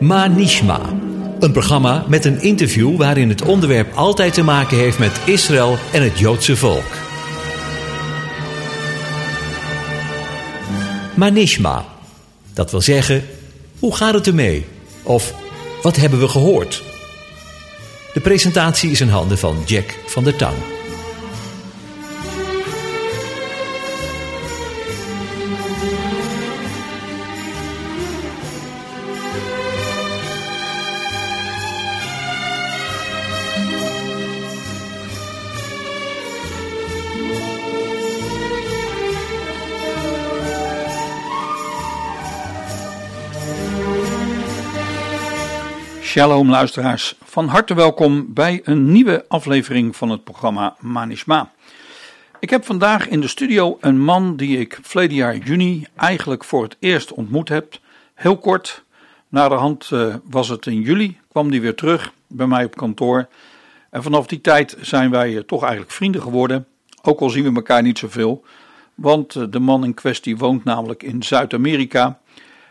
Manishma. Een programma met een interview waarin het onderwerp altijd te maken heeft met Israël en het Joodse volk. Manishma. Dat wil zeggen, hoe gaat het ermee? Of wat hebben we gehoord? De presentatie is in handen van Jack van der Tang. Shalom luisteraars, van harte welkom bij een nieuwe aflevering van het programma Manishma. Ik heb vandaag in de studio een man die ik verleden jaar juni eigenlijk voor het eerst ontmoet heb. Heel kort, naderhand uh, was het in juli, kwam die weer terug bij mij op kantoor. En vanaf die tijd zijn wij uh, toch eigenlijk vrienden geworden, ook al zien we elkaar niet zoveel. Want uh, de man in kwestie woont namelijk in Zuid-Amerika.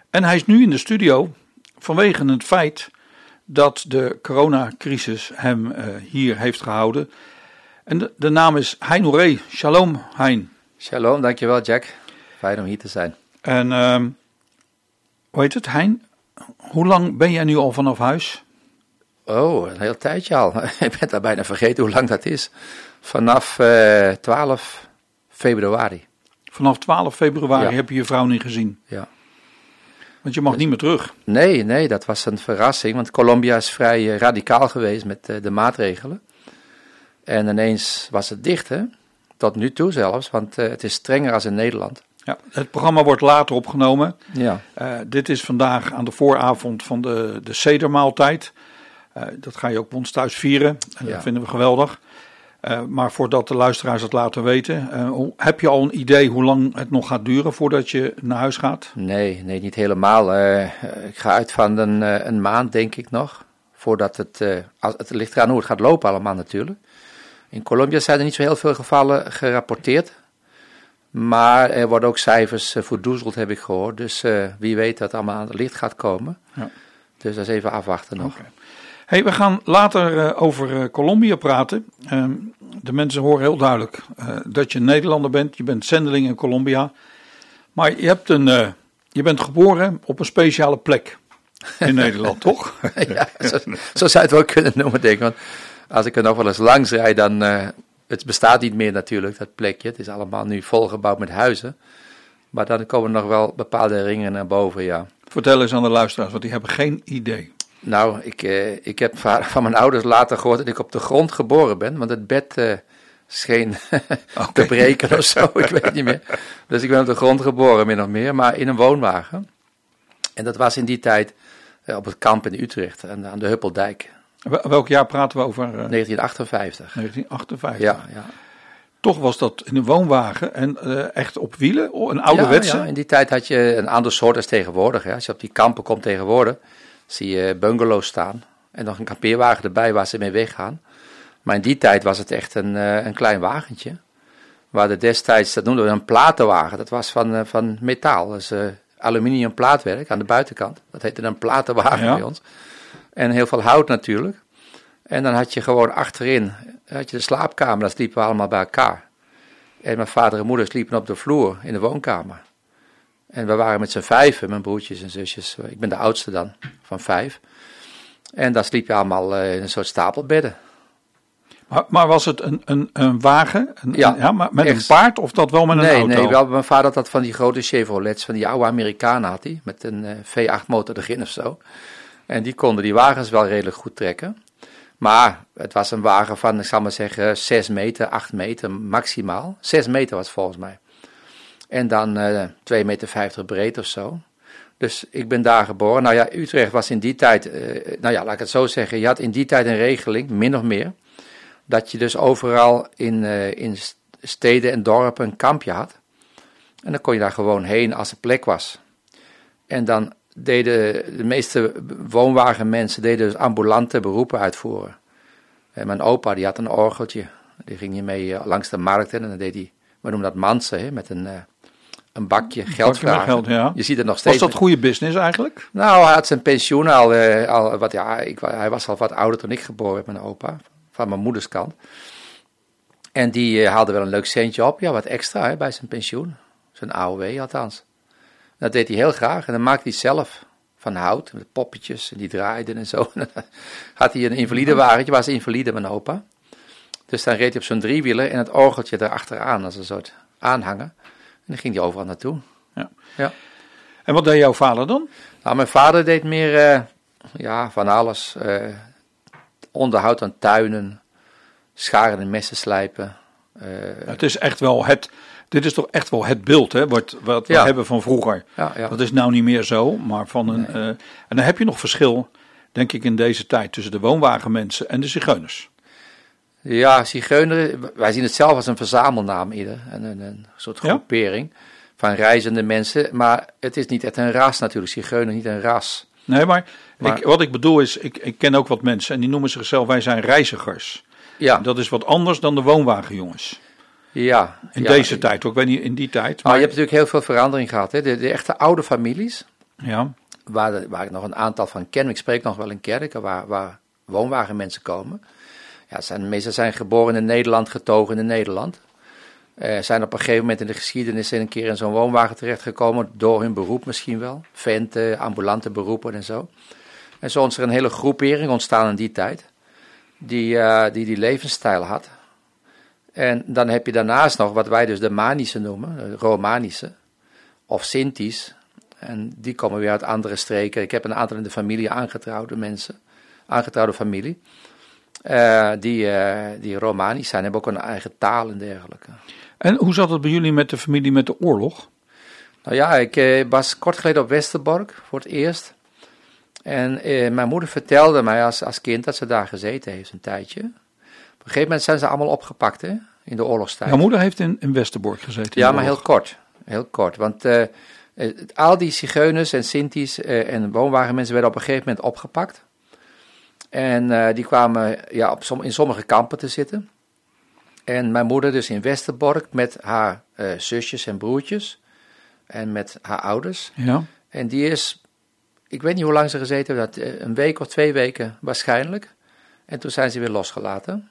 En hij is nu in de studio vanwege het feit dat de coronacrisis hem uh, hier heeft gehouden. En de, de naam is Hein Ouré. Shalom, Hein. Shalom, dankjewel Jack. Fijn om hier te zijn. En uh, hoe heet het, Hein? Hoe lang ben jij nu al vanaf huis? Oh, een heel tijdje al. Ik ben daar bijna vergeten hoe lang dat is. Vanaf uh, 12 februari. Vanaf 12 februari ja. heb je je vrouw niet gezien? Ja. Want je mag Dus- niet meer terug. Nee, nee, dat was een verrassing, want Colombia is vrij uh, radicaal geweest met uh, de maatregelen. En ineens was het dicht, hè? Tot nu toe zelfs, want uh, het is strenger als in Nederland. Ja, het programma wordt later opgenomen. Ja. dit is vandaag aan de vooravond van de, de Sedermaaltijd. dat ga je ook bij ons thuis vieren. En Ja. dat vinden we geweldig. Uh, maar voordat de luisteraars het laten weten, uh, hoe, heb je al een idee hoe lang het nog gaat duren voordat je naar huis gaat? Nee, nee, niet helemaal. Uh, ik ga uit van een, een, maand, denk ik nog. Voordat het, als, het ligt eraan hoe het gaat lopen allemaal natuurlijk. In Colombia zijn er niet zo heel veel gevallen gerapporteerd. Maar er worden ook cijfers verdoezeld, heb ik gehoord. Dus wie weet dat het allemaal aan het licht gaat komen. Ja. Dus dat is even afwachten nog. Okay. Hey, we gaan later uh, over uh, Colombia praten. Uh, de mensen horen heel duidelijk uh, dat je Nederlander bent. Je bent zendeling in Colombia. Maar je, hebt een, je bent geboren op een speciale plek in Nederland, toch? ja, zo, zo, zou je het wel kunnen noemen, denk ik. Want als ik er nog wel eens langs rijd, dan... Het bestaat niet meer natuurlijk, dat plekje. Het is allemaal nu volgebouwd met huizen. Maar dan komen nog wel bepaalde ringen naar boven, ja. Vertel eens aan de luisteraars, want die hebben geen idee. Nou, ik, uh, ik heb van mijn ouders later gehoord dat ik op de grond geboren ben, want het bed uh, scheen okay. te breken of zo, ik weet niet meer. Dus ik ben op de grond geboren, min of meer, maar in een woonwagen. En dat was in die tijd uh, op het kamp in Utrecht, aan, aan de Huppeldijk. Welk jaar praten we over? 1958. 1958. Ja, ja. Toch was dat in een woonwagen en uh, echt op wielen, een ouderwetse? Ja, ja, in die tijd had je een ander soort als tegenwoordig. Hè. Als je op die kampen komt tegenwoordig, zie je bungalows staan en nog een kampeerwagen erbij waar ze mee weggaan. Maar in die tijd was het echt een, uh, een klein wagentje. Waar er destijds, dat noemden we een platenwagen, dat was van, uh, van metaal. Dus uh, aluminium plaatwerk aan de buitenkant. Dat heette een platenwagen ja. bij ons. En heel veel hout natuurlijk. En dan had je gewoon achterin had je de slaapkamer, daar sliepen we allemaal bij elkaar. En mijn vader en moeder sliepen op de vloer in de woonkamer. En we waren met z'n vijven, mijn broertjes en zusjes. Ik ben de oudste dan, van vijf. En daar sliep je allemaal uh, in een soort stapelbedden. Maar, maar was het een, een, een wagen? Een, ja, ja, maar met echt. een paard of dat wel met een nee, auto? Nee, wel, mijn vader had van die grote Chevrolets, van die oude Amerikanen had hij. Met een uh, V8 motor erin of zo. En die konden die wagens wel redelijk goed trekken. Maar het was een wagen van, ik zal maar zeggen, 6 meter, 8 meter maximaal. 6 meter was volgens mij. En dan uh, 2,50 meter breed of zo. Dus ik ben daar geboren. Nou ja, Utrecht was in die tijd, uh, nou ja, laat ik het zo zeggen. Je had in die tijd een regeling, min of meer. Dat je dus overal in, uh, in steden en dorpen een kampje had. En dan kon je daar gewoon heen als er plek was. En dan deden de meeste woonwagenmensen deden dus ambulante beroepen uitvoeren. En mijn opa die had een orgeltje, die ging hiermee langs de markt en dan deed hij, we noemen dat mansen, hè, met een, een bakje geld Bakje met vragen. geld, ja. Je ziet het nog steeds. Was dat goede business eigenlijk? Nou, hij had zijn pensioen al, eh, al wat, ja, ik, hij was al wat ouder toen ik geboren werd, mijn opa, van mijn moeders kant. En die eh, haalde wel een leuk centje op, ja, wat extra hè, bij zijn pensioen. Zijn AOW althans. Dat deed hij heel graag en dan maakte hij zelf van hout, met poppetjes en die draaiden en zo. had hij een invalide wagentje, was invalide mijn opa. Dus dan reed hij op zo'n driewieler en het orgeltje erachteraan als een soort aanhanger. En dan ging hij overal naartoe. Ja. Ja. En wat deed jouw vader dan? Nou, mijn vader deed meer eh, ja, van alles. eh, onderhoud aan tuinen, scharen en messen slijpen. eh, Het is echt wel het. Dit is toch echt wel het beeld hè, wat, wat we hebben van vroeger. ja, ja. Dat is nou niet meer zo, maar van een. en dan heb je nog verschil, denk ik, in deze tijd tussen de woonwagenmensen en de zigeuners. Ja, zigeuner, wij zien het zelf als een verzamelnaam ieder. En een, een soort Ja. groepering van reizende mensen. Maar het is niet echt een ras natuurlijk, zigeuner niet een ras. Nee, maar, Maar- ik, wat ik bedoel is, ik, ik ken ook wat mensen en die noemen zichzelf, wij zijn reizigers. Ja, Dat is wat anders dan de woonwagenjongens. ja. In ja. deze tijd, ook ik weet niet in die tijd. Maar, je hebt natuurlijk heel veel verandering gehad. Hè? De, de echte oude families, ja, waar, waar ik nog een aantal van ken. Ik spreek nog wel in kerken waar, waar woonwagenmensen komen. Ja, zijn, meestal zijn geboren in Nederland, getogen in Nederland. Eh, zijn op een gegeven moment in de geschiedenis een keer in zo'n woonwagen terechtgekomen. Door hun beroep misschien wel. Venten, ambulante beroepen en zo. En zo is er een hele groepering ontstaan in die tijd. Die eh, die, die levensstijl had. En dan heb je daarnaast nog wat wij dus de manische noemen. De romanische. Of Sinti's. En die komen weer uit andere streken. Ik heb een aantal in de familie aangetrouwde mensen. Aangetrouwde familie. Eh, die, eh, die Romanisch zijn, hebben ook een eigen taal en dergelijke. En hoe zat het bij jullie met de familie met de oorlog? Nou ja, ik eh, was kort geleden op Westerbork voor het eerst. En mijn moeder vertelde mij als, als kind dat ze daar gezeten heeft een tijdje. Op een gegeven moment zijn ze allemaal opgepakt hè, in de oorlogstijd. Jouw moeder heeft in, in Westerbork gezeten. in Ja, maar heel kort. Heel kort. Want al die zigeuners en Sinti's en woonwagenmensen werden op een gegeven moment opgepakt. En eh, die kwamen ja, op som, in sommige kampen te zitten. En mijn moeder dus in Westerbork met haar eh, zusjes en broertjes. En met haar ouders. Ja. En die is, ik weet niet hoe lang ze gezeten dat, eh, een week of twee weken waarschijnlijk. En toen zijn ze weer losgelaten.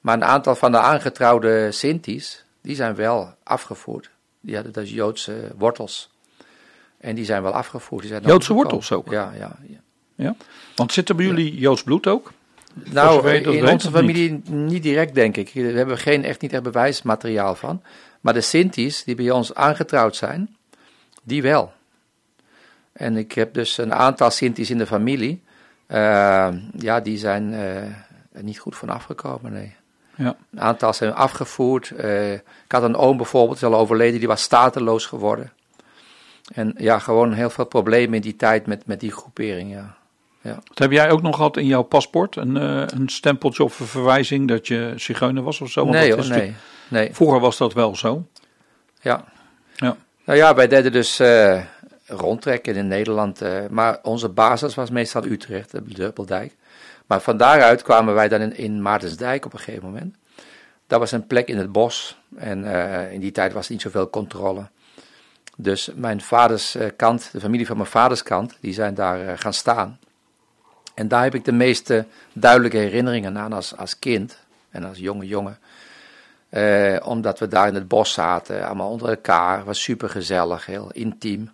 Maar een aantal van de aangetrouwde Sinti's, die zijn wel afgevoerd. Die hadden dus Joodse wortels. En die zijn wel afgevoerd. Die zijn Joodse wortels ook? Ja, ja. ja. Ja. Want zit er bij jullie Joods bloed ook? Nou, in onze niet? familie niet? direct, denk ik. We hebben geen, echt niet echt bewijsmateriaal van. Maar de Sinti's, die bij ons aangetrouwd zijn, die wel. En ik heb dus een aantal Sinti's in de familie. eh, ja, die zijn er niet goed van afgekomen, nee. Ja. Een aantal zijn afgevoerd. eh, ik had een oom bijvoorbeeld, die is al overleden, die was stateloos geworden. En ja, gewoon heel veel problemen in die tijd met, met die groepering, ja. Wat heb jij ook nog gehad in jouw paspoort? Een, eh, een stempeltje of een verwijzing dat je zigeuner was of zo? Want nee hoor, nee. nee. Vroeger was dat wel zo. Ja. Ja. Nou ja, wij deden dus eh, rondtrekken in Nederland. eh, maar onze basis was meestal Utrecht, de Duppeldijk. Maar van daaruit kwamen wij dan in, in Maartensdijk op een gegeven moment. Dat was een plek in het bos. En in die tijd was er niet zoveel controle. Dus mijn vaders kant, de familie van mijn vaders kant, die zijn daar gaan staan. En daar heb ik de meeste duidelijke herinneringen aan als, als kind en als jonge jongen. Eh, omdat we daar in het bos zaten, allemaal onder elkaar. was super gezellig, heel intiem.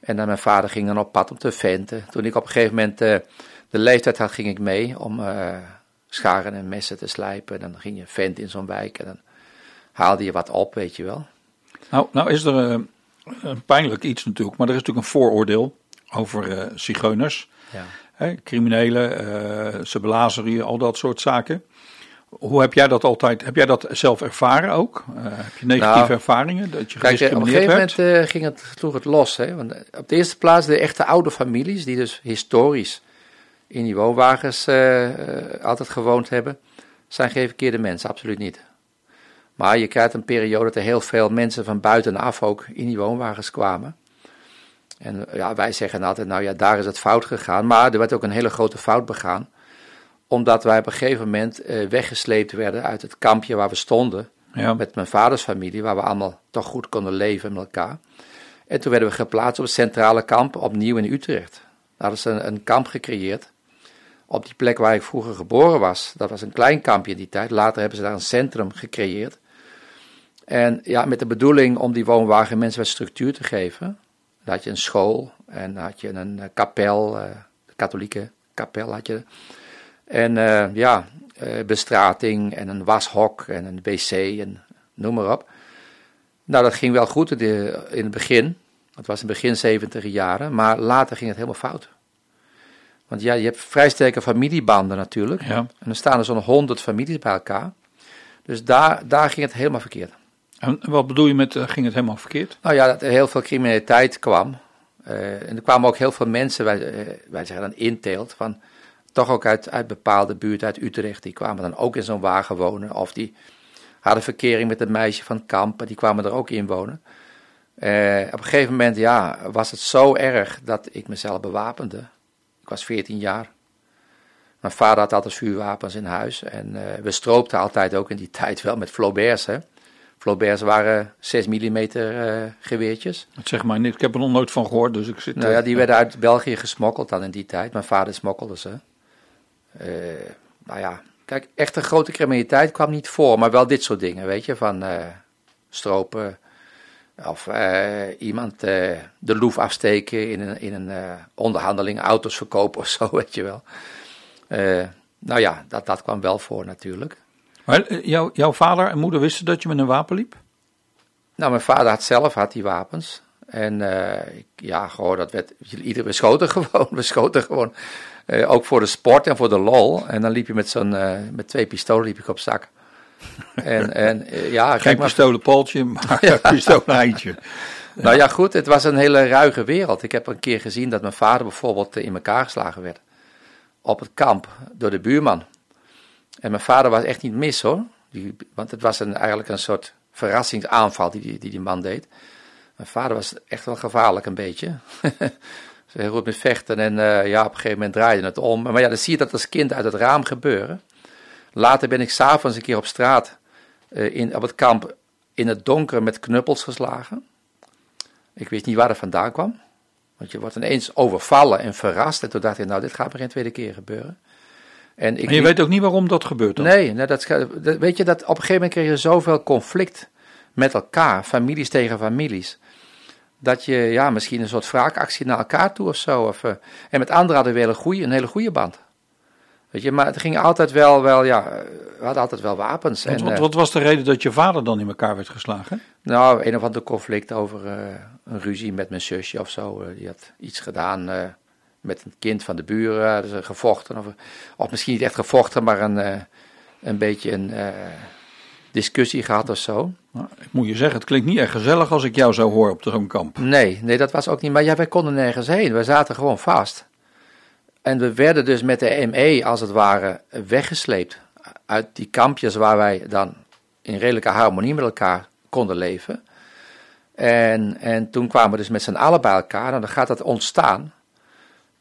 En dan mijn vader ging dan op pad om te venten. Toen ik op een gegeven moment eh, de leeftijd had, ging ik mee om eh, scharen en messen te slijpen. En dan ging je vent in zo'n wijk en dan haalde je wat op, weet je wel. Nou, nou is er een pijnlijk iets natuurlijk, maar er is natuurlijk een vooroordeel over zigeuners. Ja. Hè, criminelen, eh, ze belazeren je, al dat soort zaken. Hoe heb jij dat altijd, heb jij dat zelf ervaren ook? Eh, heb je negatieve Nou, ervaringen, dat je Kijk, eh, op een gegeven werd? moment ging het, sloeg het los. Hè? Want op de eerste plaats de echte oude families, die dus historisch in die woonwagens altijd gewoond hebben, zijn geen verkeerde mensen, absoluut niet. Maar je krijgt een periode dat er heel veel mensen van buitenaf ook in die woonwagens kwamen. En eh, ja, wij zeggen altijd, nou ja, daar is het fout gegaan. Maar er werd ook een hele grote fout begaan. Omdat wij op een gegeven moment eh, weggesleept werden uit het kampje waar we stonden. Ja. Met mijn vaders familie, waar we allemaal toch goed konden leven met elkaar. En toen werden we geplaatst op het centrale kamp, opnieuw in Utrecht. Daar ze een, een kamp gecreëerd. Op die plek waar ik vroeger geboren was. Dat was een klein kampje in die tijd. Later hebben ze daar een centrum gecreëerd. En ja, met de bedoeling om die woonwagen mensen wat structuur te geven. Dan had je een school en dan had je een eh, kapel, uh, katholieke kapel had je. En uh, ja, bestrating en een washok en een wc en noem maar op. Nou, dat ging wel goed in het begin. Het was in het begin 70 jaren, maar later ging het helemaal fout. Want ja, je hebt vrij sterke familiebanden natuurlijk. Ja. En dan staan er zo'n 100 families bij elkaar. Dus daar, daar ging het helemaal verkeerd. En wat bedoel je met uh, ging het helemaal verkeerd? Nou ja, dat er heel veel criminaliteit kwam. Uh, en er kwamen ook heel veel mensen, wij, uh, wij zeggen dan inteelt, van toch ook uit, uit bepaalde buurten, uit Utrecht. Die kwamen dan ook in zo'n wagen wonen. Of die hadden verkering met een meisje van Kampen, die kwamen er ook in wonen. op een gegeven moment ja, was het zo erg dat ik mezelf bewapende. Ik was 14 jaar. Mijn vader had altijd vuurwapens in huis. En we stroopten altijd ook in die tijd wel met Flauberts. Flauberts waren 6 mm uh, geweertjes. Dat zeg maar ik heb er nog nooit van gehoord, dus ik zit... Nou ja, die werden uit België gesmokkeld dan in die tijd. Mijn vader smokkelde ze. Uh, nou ja, kijk, echt een grote criminaliteit kwam niet voor, maar wel dit soort dingen, weet je, van uh, stropen of iemand de loef afsteken in een, in een onderhandeling, auto's verkopen of zo, weet je wel. nou ja, dat, dat kwam wel voor natuurlijk. Maar eh, jou, jouw vader en moeder wisten dat je met een wapen liep? Nou, mijn vader had zelf had die wapens. En uh, ja, gewoon, dat werd, ieder, we schoten gewoon, we schoten gewoon. Uh, ook voor de sport en voor de lol. En dan liep je met zo'n, uh, met twee pistolen liep ik op zak. En, en ja, Geen kijk maar. maar ja. pistoleneindje. Nou ja, goed, het was een hele ruige wereld. Ik heb een keer gezien dat mijn vader bijvoorbeeld in elkaar geslagen werd. Op het kamp, door de buurman. En mijn vader was echt niet mis hoor. Die, want het was een, eigenlijk een soort verrassingsaanval die, die die man deed. Mijn vader was echt wel gevaarlijk een beetje. Ze goed met vechten en uh, ja, op een gegeven moment draaide het om. Maar ja, dan zie je dat als kind uit het raam gebeuren. Later ben ik s'avonds een keer op straat uh, in, op het kamp in het donker met knuppels geslagen. Ik wist niet waar dat vandaan kwam. Want je wordt ineens overvallen en verrast. En toen dacht ik, nou, dit gaat me geen tweede keer gebeuren. En, ik, je weet ook niet waarom dat gebeurt dan? Nee, nee dat, weet je, dat op een gegeven moment kreeg je zoveel conflict met elkaar, families tegen families. Dat je ja, misschien een soort wraakactie naar elkaar toe of zo. Of, uh, en met anderen hadden we een hele goede, een hele goede band. Weet je, maar het ging altijd wel, wel ja, we hadden altijd wel wapens. en, wat, wat, was de reden dat je vader dan in elkaar werd geslagen? Nou, een of ander conflict over uh, een ruzie met mijn zusje of zo. Die had iets gedaan met een kind van de buren hadden ze gevochten. Of, of misschien niet echt gevochten, maar een, uh, een beetje een uh, discussie gehad of zo. Nou, ik moet je zeggen, het klinkt niet erg gezellig als ik jou zo hoor op zo'n kamp. Nee, nee, dat was ook niet. Maar ja, wij konden nergens heen. We zaten gewoon vast. En we werden dus met de ME, als het ware, weggesleept uit die kampjes waar wij dan in redelijke harmonie met elkaar konden leven. En, en toen kwamen we dus met z'n allen bij elkaar en dan gaat dat ontstaan.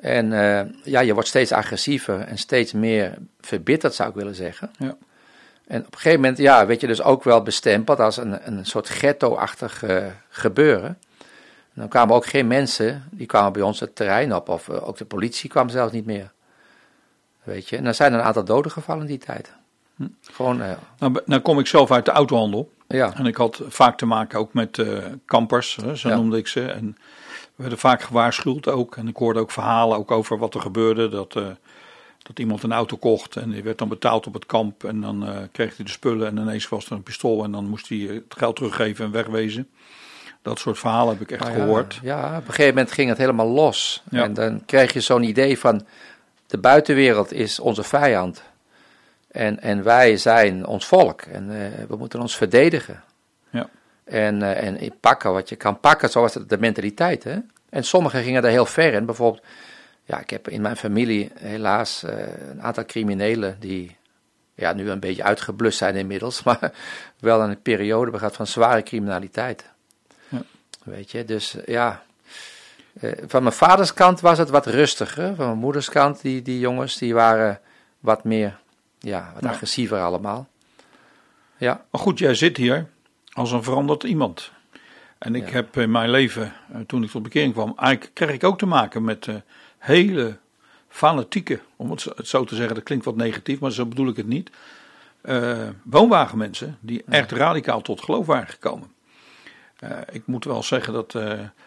En uh, ja, je wordt steeds agressiever en steeds meer verbitterd, zou ik willen zeggen. Ja. En op een gegeven moment ja, werd je dus ook wel bestempeld als een, een soort ghetto-achtig uh, gebeuren. En dan kwamen ook geen mensen, die kwamen bij ons het terrein op, of uh, ook de politie kwam zelfs niet meer. Weet je, en er zijn een aantal doden gevallen in die tijd. Hm. Gewoon, nou, nou kom ik zelf uit de autohandel. Ja. En ik had vaak te maken ook met kampers, zo ja. noemde ik ze. En werden vaak gewaarschuwd ook. En ik hoorde ook verhalen ook over wat er gebeurde. Dat, uh, dat iemand een auto kocht en die werd dan betaald op het kamp. En dan uh, kreeg hij de spullen en ineens was er een pistool. En dan moest hij het geld teruggeven en wegwezen. Dat soort verhalen heb ik echt ja, gehoord. Ja, op een gegeven moment ging het helemaal los. Ja. En dan krijg je zo'n idee van de buitenwereld is onze vijand. En, en wij zijn ons volk. En uh, we moeten ons verdedigen. En, uh, en pakken wat je kan pakken, zo was het de mentaliteit. Hè? En sommigen gingen daar heel ver in. Bijvoorbeeld, ja, ik heb in mijn familie helaas uh, een aantal criminelen die ja, nu een beetje uitgeblust zijn inmiddels, maar wel een periode gehad van zware criminaliteit. Ja. Weet je, dus ja. Uh, van mijn vaders kant was het wat rustiger. Van mijn moeders kant, die, die jongens, die waren wat meer, ja, wat agressiever allemaal. Ja, Maar goed, jij zit hier als een veranderd iemand. En ik Ja. heb in mijn leven, eh, toen ik tot bekering kwam, eigenlijk kreeg ik ook te maken met eh, hele fanatieke, om het zo- te zeggen, dat klinkt wat negatief, maar zo bedoel ik het niet. eh, woonwagenmensen die echt radicaal tot geloof waren gekomen. Ik moet wel zeggen dat.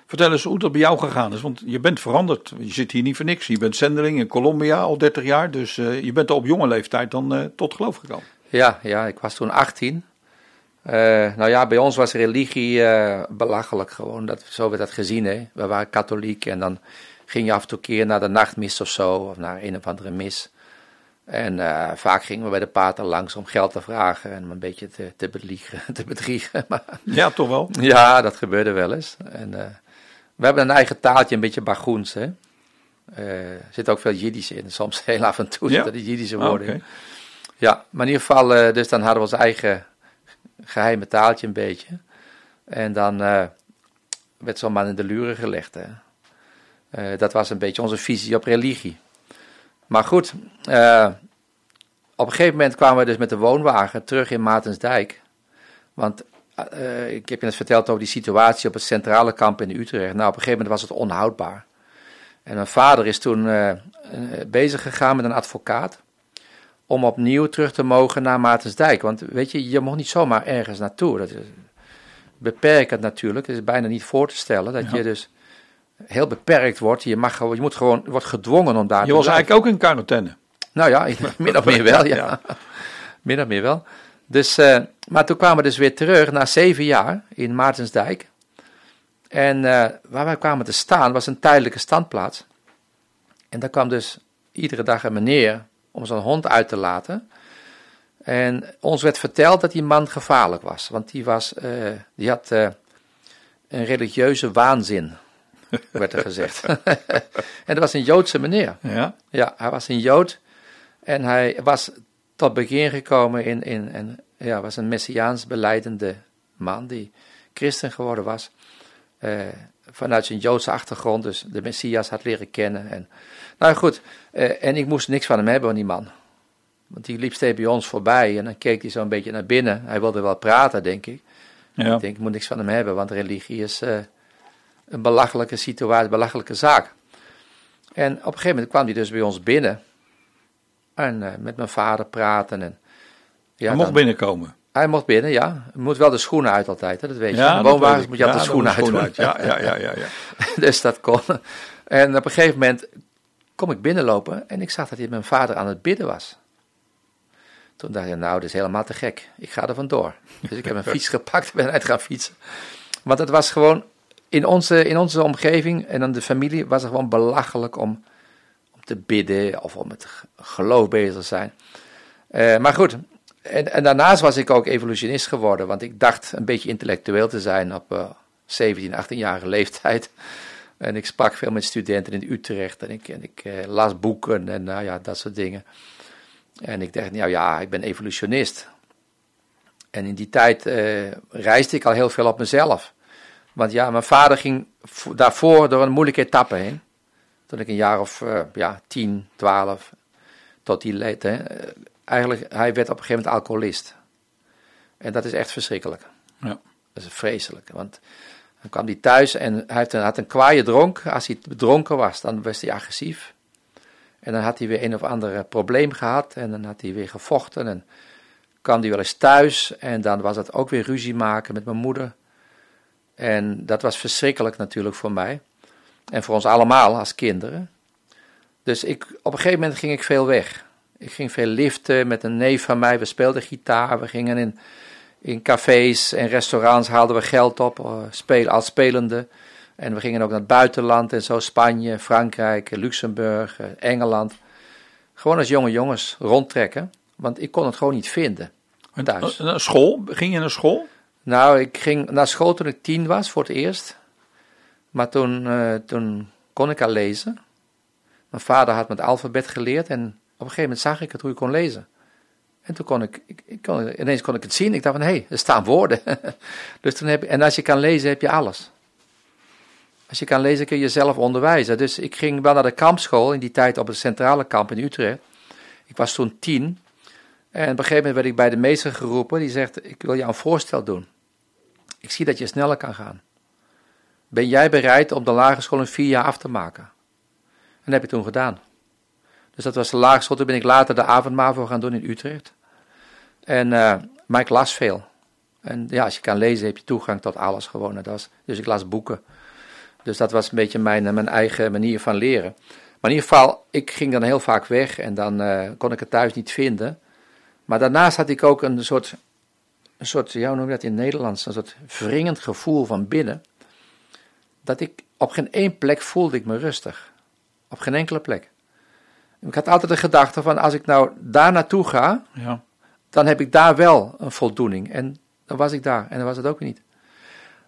vertel eens hoe dat bij jou gegaan is, want je bent veranderd. Je zit hier niet voor niks. Je bent zendeling in Colombia al 30 jaar, dus je bent al op jonge leeftijd dan tot geloof gekomen. ja, ja, ik was toen 18. Eh, nou ja, bij ons was religie eh, belachelijk gewoon. Dat, zo werd dat gezien, hè. We waren katholiek en dan ging je af en toe keer naar de nachtmis of zo, of naar een of andere mis. En eh, vaak gingen we bij de pater langs om geld te vragen en een beetje te, te, bedriegen, te bedriegen. Maar Ja, toch wel? Ja, dat gebeurde wel eens. En, we hebben een eigen taaltje, een beetje Bagoens. Hè? Er zit ook veel Jiddisch in, soms heel af en toe Ja? zitten die Jiddische Ah, woorden in. Ja, maar in ieder geval, dus dan hadden we ons eigen geheime taaltje een beetje. En dan eh, werd zo'n man in de luren gelegd. Hè? Eh, dat was een beetje onze visie op religie. Maar goed, eh, op een gegeven moment kwamen we dus met de woonwagen terug in Maartensdijk. Want ik heb je net verteld over die situatie op het centrale kamp in Utrecht. Nou, op een gegeven moment was het onhoudbaar. En mijn vader is toen bezig gegaan met een advocaat. Om opnieuw terug te mogen naar Maartensdijk. Want weet je, je mocht niet zomaar ergens naartoe. Dat is beperkend natuurlijk. Het is bijna niet voor te stellen dat Ja. je dus heel beperkt wordt. Je, mag, gewoon- je moet gewoon, je wordt gedwongen om daar Je te was blijven. eigenlijk ook in quarantaine. Nou ja, min of meer wel, ja. Ja. Min of meer wel. Dus, eh, maar toen kwamen we dus weer terug na zeven jaar in Maartensdijk. En eh, waar wij kwamen te staan was een tijdelijke standplaats. En daar kwam dus iedere dag een meneer om zijn hond uit te laten. En ons werd verteld dat die man gevaarlijk was. Want die, was, eh, die had eh, een religieuze waanzin, werd er gezegd. en dat was een Joodse meneer. Ja. Ja, hij was een Jood en hij was tot begin gekomen in, in en ja, was een messiaans beleidende man die christen geworden was. eh, vanuit zijn Joodse achtergrond, dus de Messias had leren kennen. En, nou goed, eh, en ik moest niks van hem hebben, van die man. Want die liep steeds bij ons voorbij en dan keek hij zo een beetje naar binnen. Hij wilde wel praten, denk ik. Ja. Ik denk, ik moet niks van hem hebben, want religie is eh, een belachelijke situatie, een belachelijke zaak. En op een gegeven moment kwam hij dus bij ons binnen. En eh, met mijn vader praten. En, ja, Hij mocht dan- binnenkomen. Hij mocht binnen, ja. Je moet wel de schoenen uit altijd, hè, dat weet je. Ja, woonwagens moet je altijd de schoenen uit uit. Ja, ja, ja, ja, ja. dus dat kon. En op een gegeven moment kom ik binnenlopen en ik zag dat hij met mijn vader aan het bidden was. Toen dacht ik, nou, dit is helemaal te gek. Ik ga er vandoor. Dus ik heb een fiets gepakt en ben uit gaan fietsen. Want het was gewoon, in onze, in onze omgeving en dan de familie, was het gewoon belachelijk om, om te bidden of om met geloof bezig te zijn. Eh, maar goed, en, en daarnaast was ik ook evolutionist geworden, want ik dacht een beetje intellectueel te zijn op eh 17, 18-jarige leeftijd. En ik sprak veel met studenten in Utrecht en ik, en ik eh, las boeken en nou ja, dat soort dingen. En ik dacht, nou ja, ik ben evolutionist. En in die tijd eh, reisde ik al heel veel op mezelf. Want ja, mijn vader ging vo- daarvoor door een moeilijke etappe heen. Toen ik een jaar of eh, ja, 10, 12, tot die leed. Hè. Eigenlijk, hij werd op een gegeven moment alcoholist. En dat is echt verschrikkelijk. Ja. Dat is vreselijk. Want dan kwam hij thuis en hij had een kwaaie dronk. Als hij dronken was, dan was hij agressief. En dan had hij weer een of ander eh, probleem gehad. En dan had hij weer gevochten. En kwam hij wel eens thuis. En dan was het ook weer ruzie maken met mijn moeder. En dat was verschrikkelijk natuurlijk voor mij. En voor ons allemaal als kinderen. Dus ik, op een gegeven moment ging ik veel weg. Ik ging veel liften met een neef van mij. We speelden gitaar. We gingen in, in cafés en restaurants haalden we geld op. eh, Speel, als spelende. En we gingen ook naar het buitenland en zo. Spanje, Frankrijk, Luxemburg, eh, Engeland. Gewoon als jonge jongens rondtrekken. Want ik kon het gewoon niet vinden. Thuis. Eh, Naar school? Ging je naar school? Nou, ik ging naar school toen ik tien was voor het eerst. Maar toen, eh, toen kon ik al lezen. Mijn vader had me het alfabet geleerd en op een gegeven moment zag ik het hoe ik kon lezen. En toen kon ik, ik, kon, ineens kon ik het zien. Ik dacht van, hé, hey, er staan woorden. dus toen heb, en als je kan lezen, heb je alles. Als je kan lezen, kun je jezelf onderwijzen. Dus ik ging wel naar de kampschool, in die tijd op het centrale kamp in Utrecht. Ik was toen tien. En op een gegeven moment werd ik bij de meester geroepen. Die zegt, ik wil jou een voorstel doen. Ik zie dat je sneller kan gaan. Ben jij bereid om de lagere school in vier jaar af te maken? En dat heb ik toen gedaan. Dus dat was de lagere school. Toen ben ik later de avondmavo gaan doen in Utrecht. En, uh, maar ik las veel. En ja, als je kan lezen heb je toegang tot alles gewoon. Dat dus ik las boeken. Dus dat was een beetje mijn, mijn eigen manier van leren. Maar in ieder geval, ik ging dan heel vaak weg en dan uh, kon ik het thuis niet vinden. Maar daarnaast had ik ook een soort, een soort ja, hoe noem dat in het Nederlands, een soort wringend gevoel van binnen. Dat ik op geen één plek voelde ik me rustig. Op geen enkele plek. Ik had altijd de gedachte van, als ik nou daar naartoe ga, ja. Dan heb ik daar wel een voldoening. En dan was ik daar en dan was het ook niet.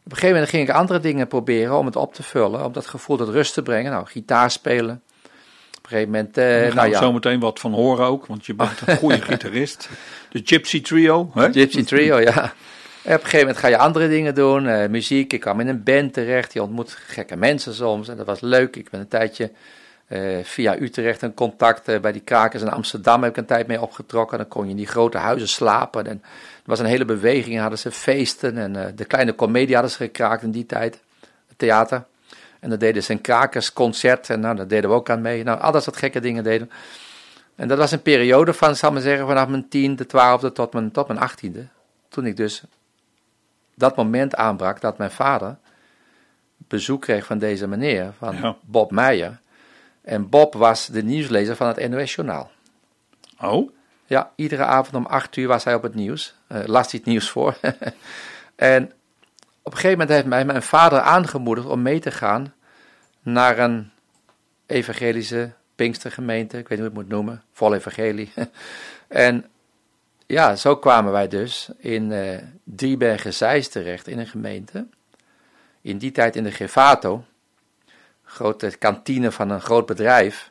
Op een gegeven moment ging ik andere dingen proberen om het op te vullen, om dat gevoel tot rust te brengen. Nou, gitaar spelen. Op een gegeven moment. Daar nou, ja. zo meteen wat van horen ook, want je bent een goede gitarist. De Gypsy Trio. Hè? Gypsy Trio, ja. En op een gegeven moment ga je andere dingen doen, uh, muziek. Ik kwam in een band terecht, je ontmoet gekke mensen soms en dat was leuk. Ik ben een tijdje via Utrecht een contact bij die krakers in Amsterdam heb ik een tijd mee opgetrokken. Dan kon je in die grote huizen slapen en was een hele beweging, hadden ze feesten en uh, de kleine comedie hadden ze gekraakt in die tijd, het theater. En dan deden ze een krakersconcert en nou, daar deden we ook aan mee. Nou, al dat soort gekke dingen deden En dat was een periode van, zal ik maar zeggen, vanaf mijn tiende, twaalfde tot mijn, tot mijn achttiende. Toen ik dus dat moment aanbrak dat mijn vader bezoek kreeg van deze meneer, van Bob Meijer. En Bob was de nieuwslezer van het NOS Journaal. Oh? Ja, iedere avond om acht uur was hij op het nieuws. Uh, las hij het nieuws voor. en op een gegeven moment heeft mij mijn vader aangemoedigd om mee te gaan naar een evangelische Pinkstergemeente. Ik weet niet hoe ik het moet noemen. Vol evangelie. en ja, zo kwamen wij dus in uh, Driebergen-Zeist terecht in een gemeente. In die tijd in de Gevato. Grote kantine van een groot bedrijf.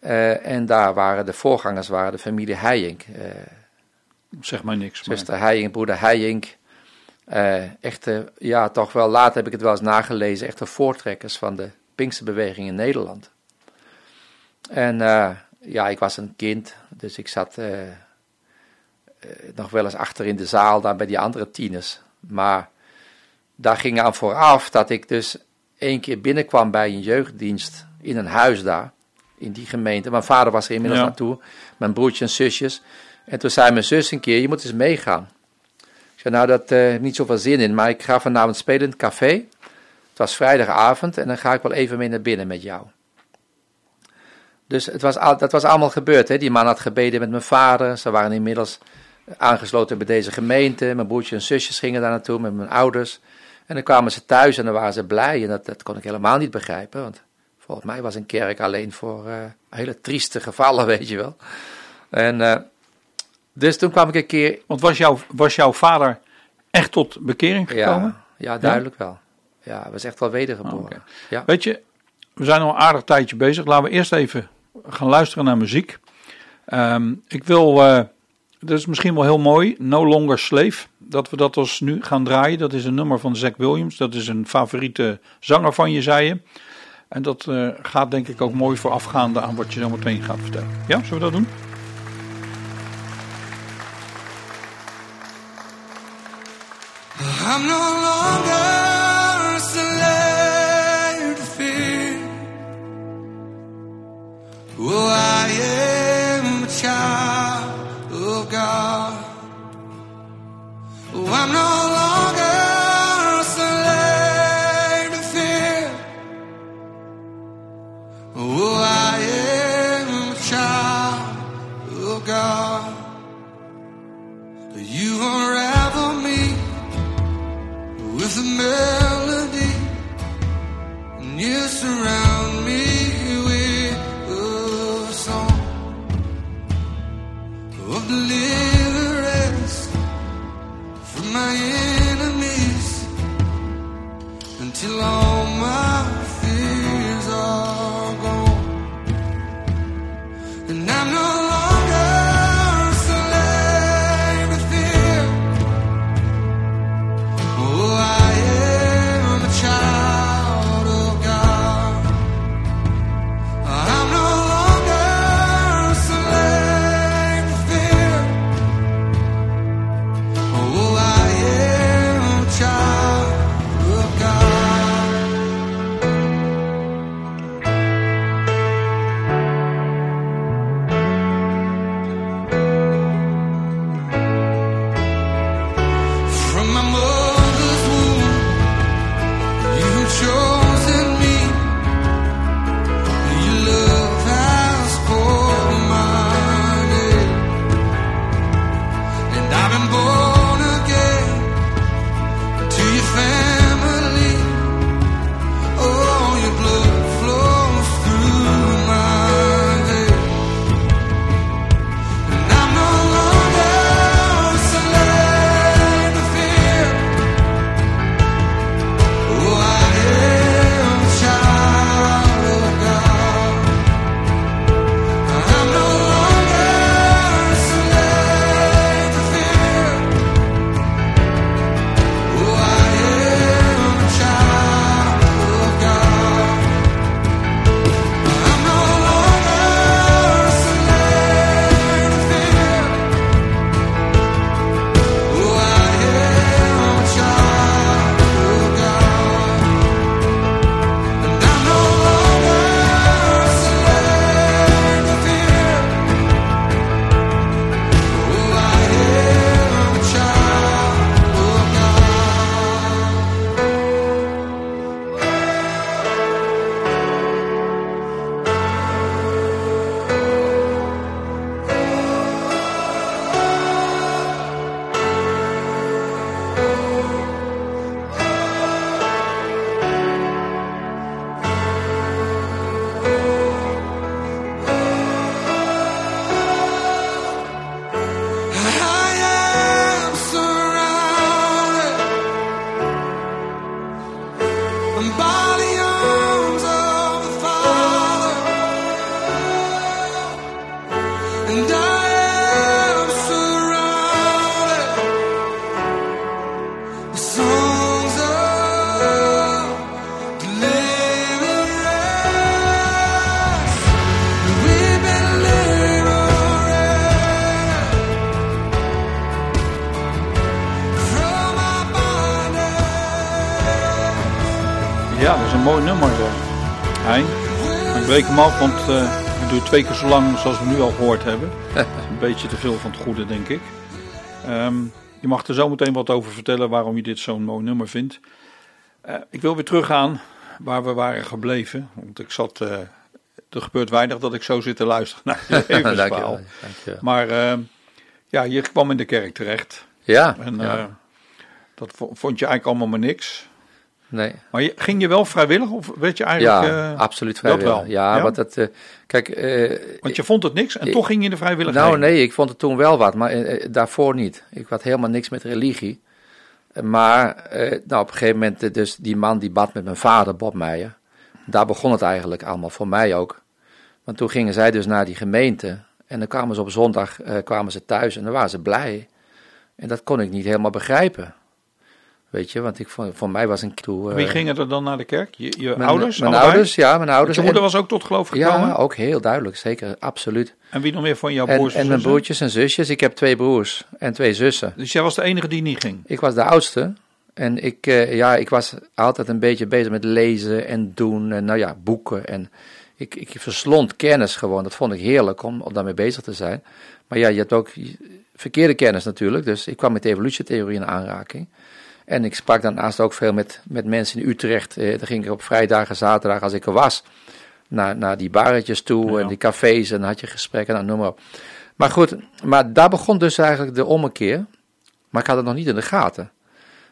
Uh, en daar waren de voorgangers waren de familie Heijink. Uh, zeg maar niks. Zuster Heijink, broeder Heijink. Uh, echte, ja, toch wel, later heb ik het wel eens nagelezen, echte voortrekkers van de Pinksterbeweging in Nederland. En ja, ik was een kind, dus ik zat nog wel eens achter in de zaal, daar bij die andere tieners. Maar daar ging aan vooraf dat ik dus één keer binnenkwam bij een jeugddienst in een huis daar in die gemeente. Mijn vader was er inmiddels ja. naartoe, mijn broertje en zusjes. En toen zei mijn zus een keer, je moet eens meegaan. Ik zei, nou, dat uh, niet zoveel zin in, maar ik ga vanavond spelen in het café. Het was vrijdagavond en dan ga ik wel even mee naar binnen met jou. Dus het was dat was allemaal gebeurd. Hè? Die man had gebeden met mijn vader. Ze waren inmiddels aangesloten bij deze gemeente. Mijn broertje en zusjes gingen daar naartoe met mijn ouders. En dan kwamen ze thuis en dan waren ze blij. En dat, dat kon ik helemaal niet begrijpen. Want Volgens mij was een kerk alleen voor uh, hele trieste gevallen, weet je wel. En uh, dus toen kwam ik een keer. Want was, jouw was jouw vader echt tot bekering gekomen? Ja, ja duidelijk ja? wel. Ja, hij was echt wel wedergeboren. Okay. Ja. Weet je, we zijn al een aardig tijdje bezig. Laten we eerst even gaan luisteren naar muziek. Um, ik wil, uh, dat is misschien wel heel mooi, No Longer Slave. Dat we dat als nu gaan draaien. Dat is een nummer van Zack Williams. Dat is een favoriete zanger van je, zei je. En dat uh, gaat denk ik ook mooi voorafgaande aan wat je zo meteen gaat vertellen. Ja, zullen we dat doen? I'm no longer een mooi nummer, zeg. Hein, ik breek hem af, want eh hij duurt twee keer zo lang zoals we nu al gehoord hebben. Een beetje te veel van het goede, denk ik. Ehm, je mag er zo meteen wat over vertellen waarom je dit zo'n mooi nummer vindt. Eh, ik wil weer teruggaan waar we waren gebleven. Want ik zat, eh, er gebeurt weinig dat ik zo zit te luisteren naar je levensverhaal. Maar ehm, ja, je kwam in de kerk terecht. Ja, En ja. eh, dat vo- vond je eigenlijk allemaal maar niks. Nee. Maar je, ging je wel vrijwillig of werd je eigenlijk... ja, eh, absoluut dat vrijwillig. wel, Ja, ja? want dat, eh, kijk, eh, Want je vond het niks en toch ging je in de vrijwilligheid. nou nee, ik vond het toen wel wat, maar daarvoor niet. Ik had helemaal niks met religie. Maar nou, op een gegeven moment, dus die man die bad met mijn vader, Bob Meijer. Daar begon het eigenlijk allemaal, voor mij ook. Want toen gingen zij dus naar die gemeente. En dan kwamen ze op zondag kwamen ze thuis en dan waren ze blij. En dat kon ik niet helemaal begrijpen. Weet je, want ik, vond- voor mij was een toe. eh, Wie gingen er dan naar de kerk? Je, je mijn, ouders? Mijn allebei? ouders, ja, mijn ouders. je moeder en- was ook tot geloof gekomen? ja, ook heel duidelijk, zeker, absoluut. En wie nog meer van jouw En, broers en mijn zussen? broertjes en zusjes. Ik heb twee broers en twee zussen. Dus jij was de enige die niet ging? Ik was de oudste. En ik, eh, ja, ik was altijd een beetje bezig met lezen en doen. En nou ja, boeken. En ik, ik verslond kennis gewoon. Dat vond ik heerlijk om, om daarmee bezig te zijn. Maar ja, je hebt ook verkeerde kennis natuurlijk. Dus ik kwam met de evolutietheorie in aanraking. En ik sprak daarnaast ook veel met, met mensen in Utrecht. Eh, dan ging ik op vrijdagen, zaterdag, als ik er was, naar, naar die barretjes toe Ja. en die cafés. En dan had je gesprekken, nou, noem maar op. Maar goed, maar daar begon dus eigenlijk de ommekeer. Maar ik had het nog niet in de gaten.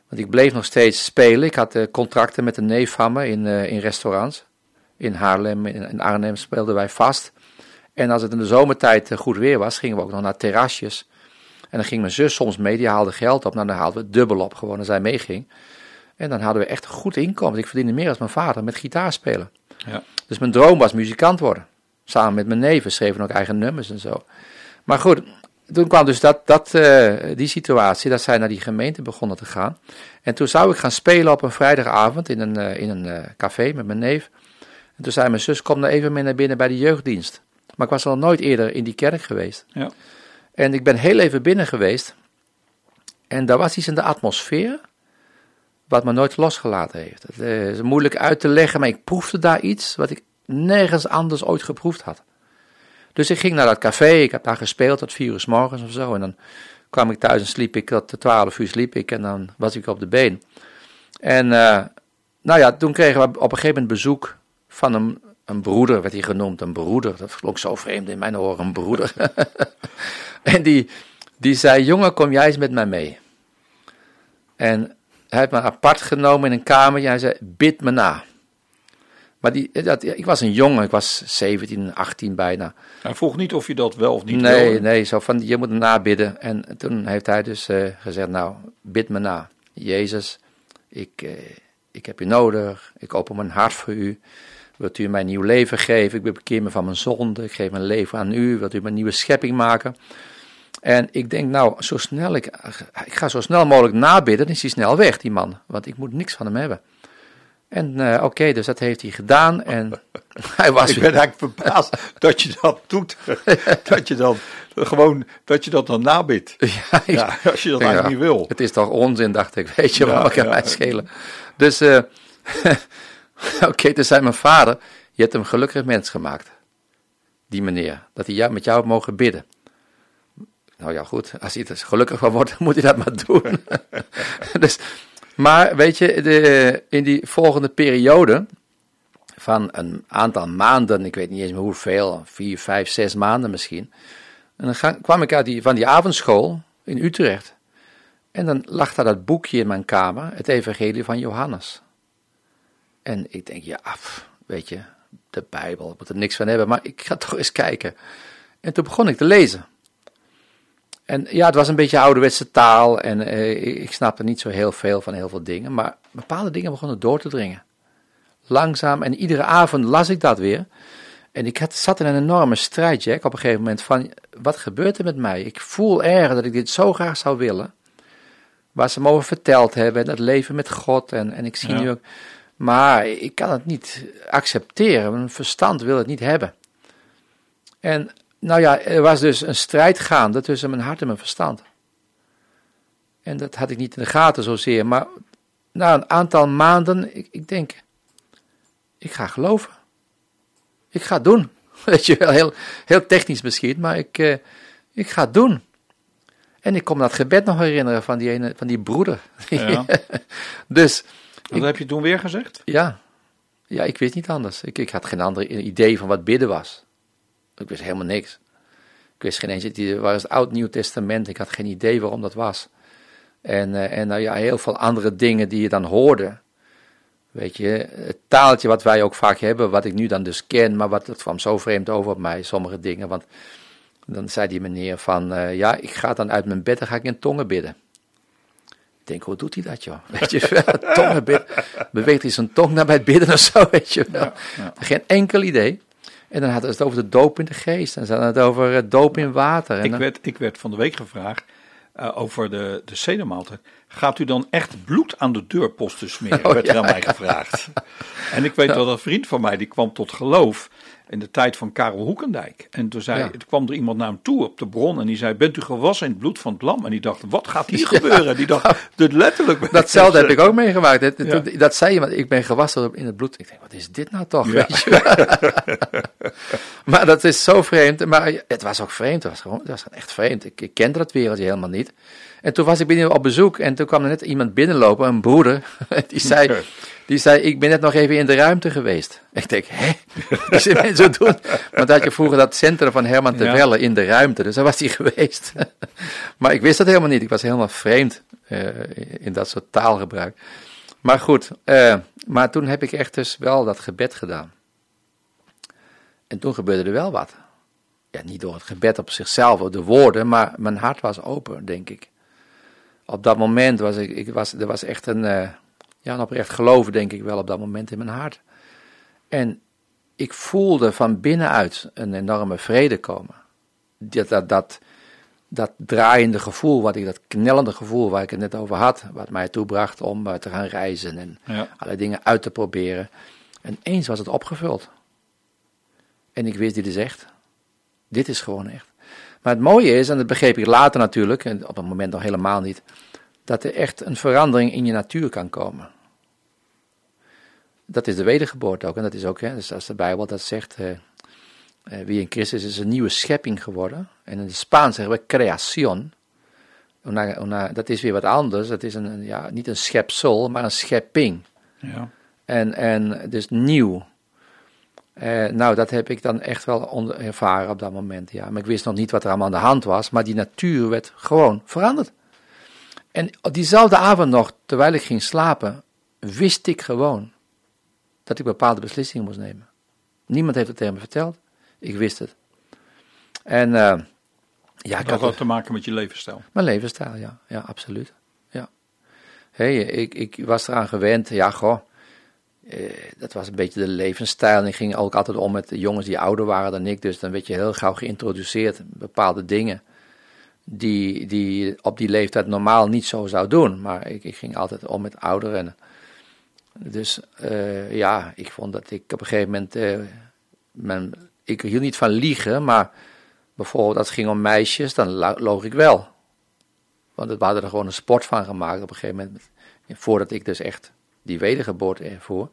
Want ik bleef nog steeds spelen. Ik had eh, contracten met een neef van me in, eh, in restaurants. In Haarlem, in, in Arnhem speelden wij vast. En als het in de zomertijd goed weer was, gingen we ook nog naar terrasjes. En dan ging mijn zus soms mee, die haalde geld op. Nou, dan haalden we het dubbel op, gewoon als zij meeging. En dan hadden we echt een goed inkomen. Ik verdiende meer als mijn vader met gitaar spelen. Ja. Dus mijn droom was muzikant worden. Samen met mijn neven schreven ook eigen nummers en zo. Maar goed, toen kwam dus dat, dat, eh, die situatie dat zij naar die gemeente begonnen te gaan. En toen zou ik gaan spelen op een vrijdagavond in een, eh, in een eh, café met mijn neef. En toen zei mijn zus, kom nou even mee naar binnen bij de jeugddienst. Maar ik was al nooit eerder in die kerk geweest. Ja. En ik ben heel even binnen geweest. En daar was iets in de atmosfeer. Wat me nooit losgelaten heeft. Het eh, is moeilijk uit te leggen, maar ik proefde daar iets wat ik nergens anders ooit geproefd had. Dus ik ging naar dat café, ik heb daar gespeeld tot vier uur s morgens of zo. En dan kwam ik thuis en sliep ik, tot twaalf uur sliep ik en dan was ik op de been. En eh, nou ja, toen kregen we op een gegeven moment bezoek van een, een broeder, werd hij genoemd, een broeder. Dat klonk zo vreemd in mijn oren, een broeder. en die, die zei, jongen, kom jij eens met mij mee. En hij heeft me apart genomen in een kamer en hij zei, bid me na. Maar die, dat, ik was een jongen, ik was 17, 18 bijna. Hij vroeg niet of je dat wel of niet Nee, wilde. nee, zo van, je moet nabidden. En toen heeft hij dus eh, gezegd, nou, bid me na. Jezus, ik, eh, ik heb u nodig, ik open mijn hart voor u. Wilt u mij een nieuw leven geven? Ik bekeer me van mijn zonde, ik geef mijn leven aan u. Wilt u me een nieuwe schepping maken? En ik denk, nou, zo snel ik, ik ga zo snel mogelijk nabidden, dan is hij snel weg, die man. Want ik moet niks van hem hebben. En eh, oké, dus dat heeft hij gedaan. En hij was Ik ben eigenlijk verbaasd dat je dat doet. dat je dan gewoon, dat je dat dan nabidt. Ja, als je dat Ja, eigenlijk niet wil. Het is toch onzin, dacht ik. Weet je, wat kan mij schelen? Dus, eh oké, toen zei mijn vader, je hebt hem gelukkig mens gemaakt. Die meneer, dat hij jou, met jou mogen bidden. Nou ja, goed, als hij er gelukkig van wordt, moet hij dat maar doen. dus, maar weet je, de, in die volgende periode van een aantal maanden, ik weet niet eens meer hoeveel, vier, vijf, zes maanden misschien. En dan ga- kwam ik uit die, van die avondschool in Utrecht. En dan lag daar dat boekje in mijn kamer, het Evangelie van Johannes. En ik denk, ja, pff, weet je, de Bijbel, ik moet er niks van hebben, maar ik ga toch eens kijken. En toen begon ik te lezen. En ja, het was een beetje ouderwetse taal en eh, ik- snapte niet zo heel veel van heel veel dingen, maar bepaalde dingen begonnen door te dringen. Langzaam en iedere avond las ik dat weer. En ik had, zat in een enorme strijd, Jack, op een gegeven moment van, wat gebeurt er met mij? Ik voel erg dat ik dit zo graag zou willen. Waar ze me over verteld hebben, dat leven met God. En, en ik zie Ja. nu ook. Maar ik kan het niet accepteren. Mijn verstand wil het niet hebben. En nou ja, er was dus een strijd gaande tussen mijn hart en mijn verstand. En dat had ik niet in de gaten zozeer. Maar na een aantal maanden, ik, ik denk, ik ga geloven. Ik ga het doen. Weet je wel, heel, heel technisch misschien, maar ik, eh, ik ga het doen. En ik kon me dat gebed nog herinneren van die, ene, van die broeder. Ja. dus Wat heb je toen weer gezegd? ja, ja, ik wist niet anders. Ik, ik had geen ander idee van wat bidden was. Ik wist helemaal niks. Ik wist geen eens, het was het Oud-Nieuw Testament. Ik had geen idee waarom dat was. En, eh, en nou ja, heel veel andere dingen die je dan hoorde. Weet je, het taaltje wat wij ook vaak hebben, wat ik nu dan dus ken, maar wat het kwam zo vreemd over op mij, sommige dingen. Want dan zei die meneer van, eh, ja, ik ga dan uit mijn bed en ga ik in tongen bidden. Ik denk, hoe doet hij dat, joh? Weet je wel, tongen bidden. Beweegt hij zijn tong naar bij het bidden of zo, weet je wel. ja. Geen enkel idee. En dan hadden ze het over de doop in de geest. En ze hadden het over eh, doop in water. En Ik werd, ik werd van de week gevraagd eh, over de, de. Gaat u dan echt bloed aan de deurposten smeren? Oh, werd er ja, aan mij gevraagd. En ik weet dat een vriend van mij, die kwam tot geloof in de tijd van Karel Hoekendijk. En toen, zei, Ja. toen kwam er iemand naar hem toe op de bron en die zei, bent u gewassen in het bloed van het lam? En die dacht, wat gaat hier gebeuren? Die dacht, dit letterlijk. Datzelfde heb ik ook meegemaakt. Dat, Ja. toen- dat zei iemand, ik ben gewassen in het bloed. Ik denk, wat is dit nou toch? Weet je maar dat is zo vreemd. Maar het was ook vreemd. Het was gewoon, het was echt vreemd. Ik, ik kende dat wereldje helemaal niet. En toen was ik binnen op bezoek en toen kwam er net iemand binnenlopen, een broeder. Die zei, die zei, ik ben net nog even in de ruimte geweest. Ik denk, hè? Wat dit mensen doen? Want had je vroeger dat centrum van Herman de Ja. Velle in de ruimte. Dus daar was hij geweest. maar ik wist dat helemaal niet. Ik was helemaal vreemd eh, in dat soort taalgebruik. Maar goed, eh, maar toen heb ik echt dus wel dat gebed gedaan. En toen gebeurde er wel wat. Ja, niet door het gebed op zichzelf, of de woorden, maar mijn hart was open, denk ik. Op dat moment was ik, ik was, er was echt een, eh, ja, een oprecht geloven, denk ik wel, op dat moment in mijn hart. En ik voelde van binnenuit een enorme vrede komen. Dat, dat, dat, dat draaiende gevoel, wat ik, dat knellende gevoel waar ik het net over had, wat mij toebracht om eh, te gaan reizen en Ja. alle dingen uit te proberen. En eens was het opgevuld. En ik wist, dit is echt. Dit is gewoon echt. Maar het mooie is, en dat begreep ik later natuurlijk, en op dat moment nog helemaal niet, dat er echt een verandering in je natuur kan komen. Dat is de wedergeboorte ook, en dat is ook, hè, dus als de Bijbel dat zegt, eh, eh, wie in Christus is een nieuwe schepping geworden. En in het Spaans zeggen we creación. Una- una- dat is weer wat anders, dat is een, ja, niet een schepsel, maar een schepping. Ja. En, en dus nieuw. Eh, nou, dat heb ik dan echt wel ervaren op dat moment, ja. Maar ik wist nog niet wat er allemaal aan de hand was, maar die natuur werd gewoon veranderd. En op diezelfde avond nog, terwijl ik ging slapen, wist ik gewoon dat ik bepaalde beslissingen moest nemen. Niemand heeft het tegen me verteld, ik wist het. En eh, ja, ik Dat had had te maken met je levensstijl. mijn levensstijl, ja. Ja, absoluut. Ja. Hey, ik, ik was eraan gewend, ja, goh. eh, dat was een beetje de levensstijl. En ik ging ook altijd om met jongens die ouder waren dan ik. Dus dan werd je heel gauw geïntroduceerd bepaalde dingen. Die, die op die leeftijd normaal niet zo zou doen. Maar ik, ik ging altijd om met ouderen. Dus eh, ja, ik vond dat ik op een gegeven moment. eh, mijn, ik hield niet van liegen, maar bijvoorbeeld als het ging om meisjes, dan lo- loog ik wel. Want we hadden er gewoon een sport van gemaakt op een gegeven moment. Voordat ik dus echt die wedergeboorte ervoor.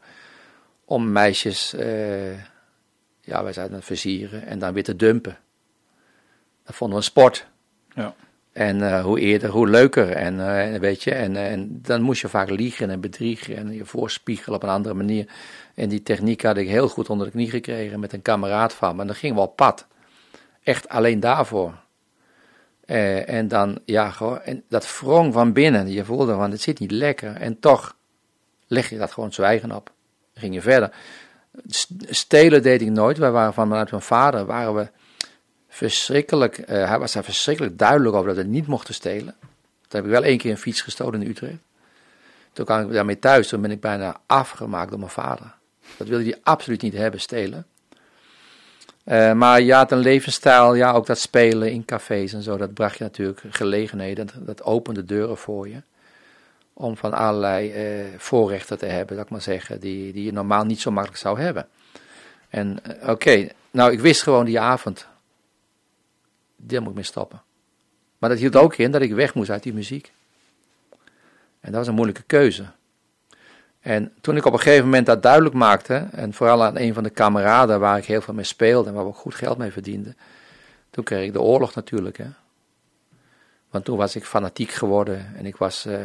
Om meisjes, eh, ja, wij zeiden het versieren en dan weer te dumpen. Dat vonden we een sport. Ja. En eh, hoe eerder, hoe leuker. En, eh, weet je, en, en dan moest je vaak liegen en bedriegen en je voorspiegelen op een andere manier. En die techniek had ik heel goed onder de knie gekregen met een kameraad van me. En dan gingen we op pad. Echt alleen daarvoor. Eh, en dan, ja, gewoon, en dat wrong van binnen. Je voelde van, het zit niet lekker. En toch leg je dat gewoon zwijgen op. Dan ging je verder. Stelen deed ik nooit. Wij waren vanuit mijn vader, waren we verschrikkelijk, eh, hij was daar verschrikkelijk duidelijk over dat we niet mochten stelen. Toen heb ik wel één keer een fiets gestolen in Utrecht. Toen kwam ik daarmee thuis, toen ben ik bijna afgemaakt door mijn vader. Dat wilde hij absoluut niet hebben, stelen. Eh, maar je had een levensstijl, ja, ook dat spelen in cafés en zo, dat bracht je natuurlijk gelegenheden, dat, dat opende deuren voor je. Om van allerlei eh, voorrechten te hebben, dat ik maar zeggen, die, die je normaal niet zo makkelijk zou hebben. En oké, nou ik wist gewoon die avond, daar moet ik mee stoppen. Maar dat hield ook in dat ik weg moest uit die muziek. En dat was een moeilijke keuze. En toen ik op een gegeven moment dat duidelijk maakte, en vooral aan een van de kameraden waar ik heel veel mee speelde en waar we ook goed geld mee verdienden, toen kreeg ik de oorlog natuurlijk. Hè. Want toen was ik fanatiek geworden en ik was eh,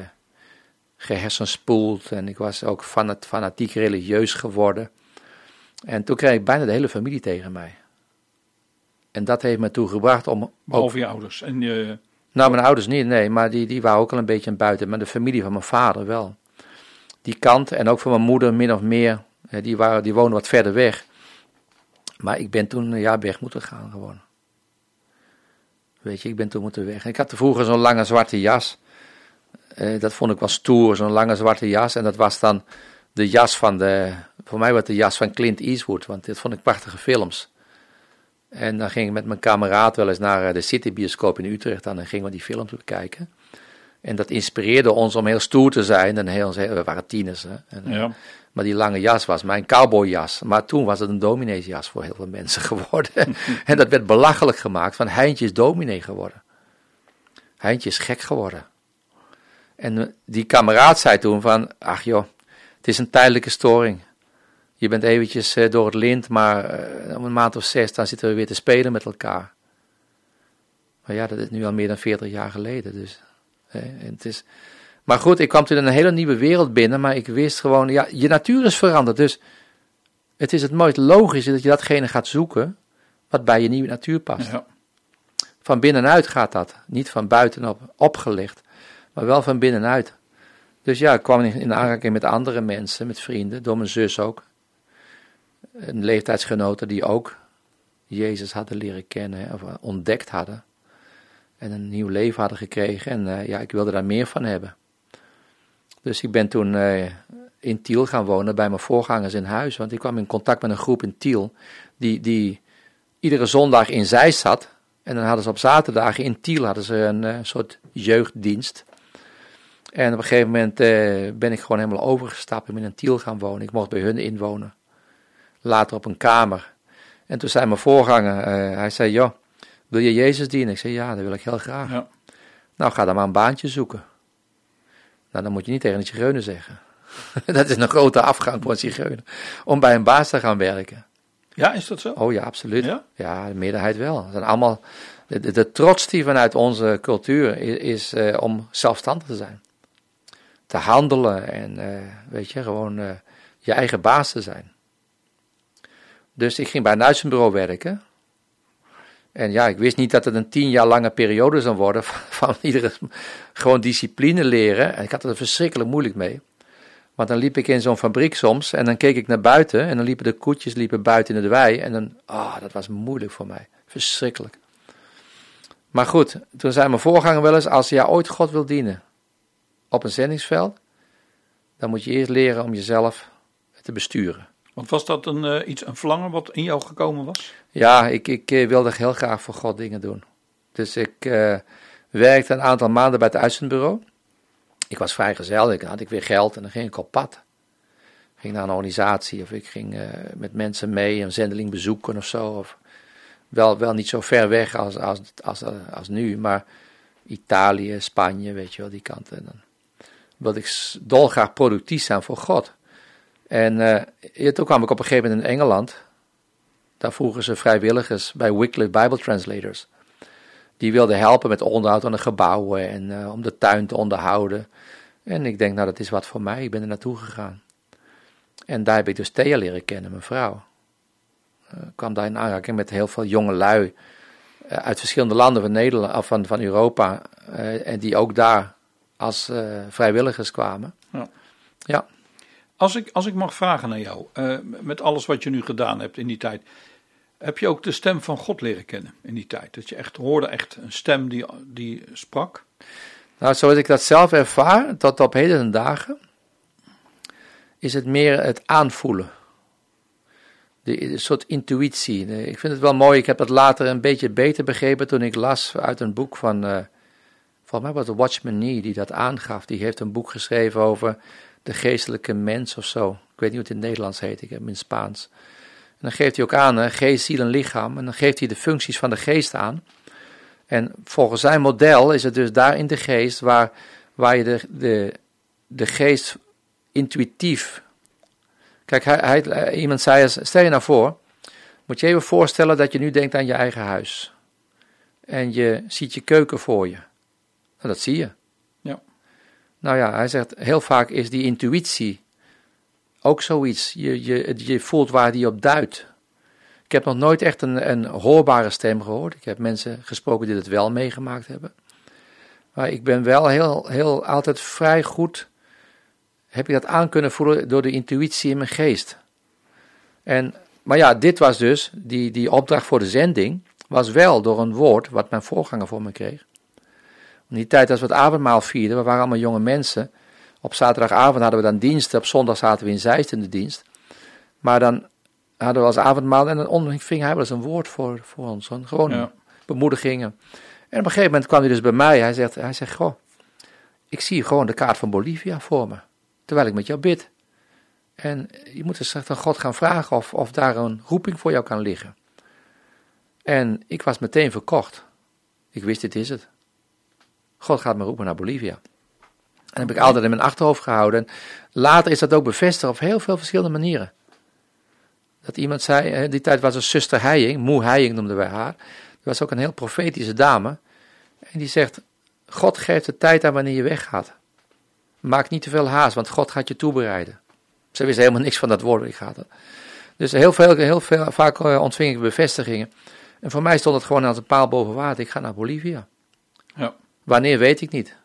gehersenspoeld en ik was ook fanat, fanatiek religieus geworden. En toen kreeg ik bijna de hele familie tegen mij. En dat heeft me toe gebracht om. Ook, Behalve je ouders. En je, nou, mijn ouders niet, nee, maar die, die waren ook al een beetje buiten. Maar de familie van mijn vader wel. Die kant en ook van mijn moeder min of meer. Die, waren, die woonden wat verder weg. Maar ik ben toen een jaar weg moeten gaan gewoon. Weet je, ik ben toen moeten weg. Ik had vroeger zo'n lange zwarte jas. Eh, dat vond ik wel stoer, zo'n lange zwarte jas. En dat was dan de jas van de. Voor mij was het de jas van Clint Eastwood, want dit vond ik prachtige films. En dan ging ik met mijn kameraad wel eens naar eh, de City Bioscoop in Utrecht en gingen we die films bekijken. En dat inspireerde ons om heel stoer te zijn. En heel, we waren tieners. Hè? En, eh, ja. Maar die lange jas was mijn cowboyjas. Maar toen was het een domineesjas voor heel veel mensen geworden. en dat werd belachelijk gemaakt van Heintje is dominee geworden. Heintje is gek geworden. En eh, die kameraad zei toen van, ach joh, het is een tijdelijke storing. Je bent eventjes eh, door het lint, maar eh, om een maand of zes, dan zitten we weer te spelen met elkaar. Maar ja, dat is nu al meer dan 40 jaar geleden. Dus, hè, het is... Maar goed, ik kwam toen in een hele nieuwe wereld binnen, maar ik wist gewoon, ja, je natuur is veranderd. Dus het is het mooist logische dat je datgene gaat zoeken wat bij je nieuwe natuur past. ja. Van binnenuit gaat dat, niet van buitenop opgelegd, maar wel van binnenuit. Dus ja, ik kwam in in aanraking met andere mensen, met vrienden, door mijn zus ook. Een leeftijdsgenoten die ook Jezus hadden leren kennen, of ontdekt hadden. En een nieuw leven hadden gekregen. En eh, ja, ik wilde daar meer van hebben. Dus ik ben toen eh, in Tiel gaan wonen bij mijn voorgangers in huis. Want ik kwam in contact met een groep in Tiel. Die, die iedere zondag in zij zat. En dan hadden ze op zaterdagen in Tiel hadden ze een eh, soort jeugddienst. En op een gegeven moment eh, ben ik gewoon helemaal overgestapt en ben in Tiel gaan wonen. Ik mocht bij hun inwonen. Later op een kamer. En toen zei mijn voorganger, eh, hij zei, joh, wil je Jezus dienen? Ik zei, ja, dat wil ik heel graag. Ja. Nou, ga dan maar een baantje zoeken. Nou, dan moet je niet tegen een zigeuner zeggen. dat is een grote afgang voor een zigeuner. Om bij een baas te gaan werken. ja, is dat zo? Oh ja, absoluut. Ja? Ja, de meerderheid wel. Het zijn allemaal, de, de, de trots die vanuit onze cultuur is, is eh, om zelfstandig te zijn. Te handelen en, eh, weet je, gewoon je eigen baas te zijn. Dus ik ging bij een uitzendbureau werken. En ja, ik wist niet dat het een tien jaar lange periode zou worden van, van iedere gewoon discipline leren. En ik had er verschrikkelijk moeilijk mee. Want dan liep ik in zo'n fabriek soms en dan keek ik naar buiten en dan liepen de koetjes liepen buiten in de wei. En dan, ah, dat was moeilijk voor mij. Verschrikkelijk. Maar goed, toen zei mijn voorganger wel eens, als je ooit God wil dienen op een zendingsveld, dan moet je eerst leren om jezelf te besturen. Want was dat een, eh, iets, een verlangen wat in jou gekomen was? Ja, ik, ik eh, wilde heel graag voor God dingen doen. Dus ik eh, werkte een aantal maanden bij het uitzendbureau. Ik was vrijgezel, ik had ik weer geld en dan ging ik op pad. Ging naar een organisatie of ik ging met mensen mee een zendeling bezoeken of zo. Of wel, wel niet zo ver weg als, als, als, als nu, maar Italië, Spanje, weet je wel, die kant. En dan wilde ik dolgraag productief zijn voor God. En eh, ja, toen kwam ik op een gegeven moment in Engeland. Daar vroegen ze vrijwilligers bij Wycliffe Bible Translators. Die wilden helpen met onderhoud aan de gebouwen en eh, om de tuin te onderhouden. En ik denk, nou dat is wat voor mij. Ik ben er naartoe gegaan. En daar heb ik dus Thea leren kennen, mijn vrouw. Eh, Ik kwam daar in aanraking met heel veel jonge lui eh, uit verschillende landen van, Nederland, of van, van Europa. eh, en die ook daar als eh, vrijwilligers kwamen. Ja. Ja. Als ik, als ik mag vragen naar jou, eh, met alles wat je nu gedaan hebt in die tijd, heb je ook de stem van God leren kennen in die tijd? Dat je echt hoorde echt een stem die, die sprak? Nou, zoals ik dat zelf ervaar, tot op heden dagen, is het meer het aanvoelen. de, een soort intuïtie. Ik vind het wel mooi. Ik heb dat later een beetje beter begrepen toen ik las uit een boek van, eh volgens mij was het Watchman Nee die dat aangaf. Die heeft een boek geschreven over de geestelijke mens of zo. Ik weet niet hoe het in het Nederlands heet, ik heb hem in Spaans. En dan geeft hij ook aan, hè, geest, ziel en lichaam. En dan geeft hij de functies van de geest aan. En volgens zijn model is het dus daar in de geest waar, waar je de, de, de geest intuïtief. Kijk, hij, hij, iemand zei, stel je nou voor, moet je even voorstellen dat je nu denkt aan je eigen huis. En je ziet je keuken voor je. Nou, dat zie je. Nou ja, hij zegt, heel vaak is die intuïtie ook zoiets. Je, je, je voelt waar die op duidt. Ik heb nog nooit echt een, een hoorbare stem gehoord. Ik heb mensen gesproken die het wel meegemaakt hebben. Maar ik ben wel heel, heel altijd vrij goed. Heb ik dat aan kunnen voelen door de intuïtie in mijn geest. En, maar ja, dit was dus, die, die opdracht voor de zending, was wel door een woord wat mijn voorganger voor me kreeg. In die tijd als we het avondmaal vierden, we waren allemaal jonge mensen. Op zaterdagavond hadden we dan diensten, op zondag zaten we in Zeist in de dienst. Maar dan hadden we als avondmaal en dan ontving hij wel eens een woord voor, voor ons. Gewoon Ja. bemoedigingen. En op een gegeven moment kwam hij dus bij mij. Hij zegt, hij zegt, goh, ik zie gewoon de kaart van Bolivia voor me. Terwijl ik met jou bid. En je moet dus echt aan God gaan vragen of, of daar een roeping voor jou kan liggen. En ik was meteen verkocht. Ik wist, dit is het. God gaat me roepen naar Bolivia. En dat heb ik altijd in mijn achterhoofd gehouden. En later is dat ook bevestigd op heel veel verschillende manieren. Dat iemand zei, die tijd was er zuster Heijing, moe Heijing noemden wij haar. Die was ook een heel profetische dame. En die zegt, God geeft de tijd aan wanneer je weggaat. Maak niet te veel haast, want God gaat je toebereiden. Ze wist helemaal niks van dat woord. Ik Dus heel, veel, heel veel, vaak eh, ontving ik bevestigingen. En voor mij stond het gewoon als een paal boven water. Ik ga naar Bolivia. Ja. Wanneer weet ik niet.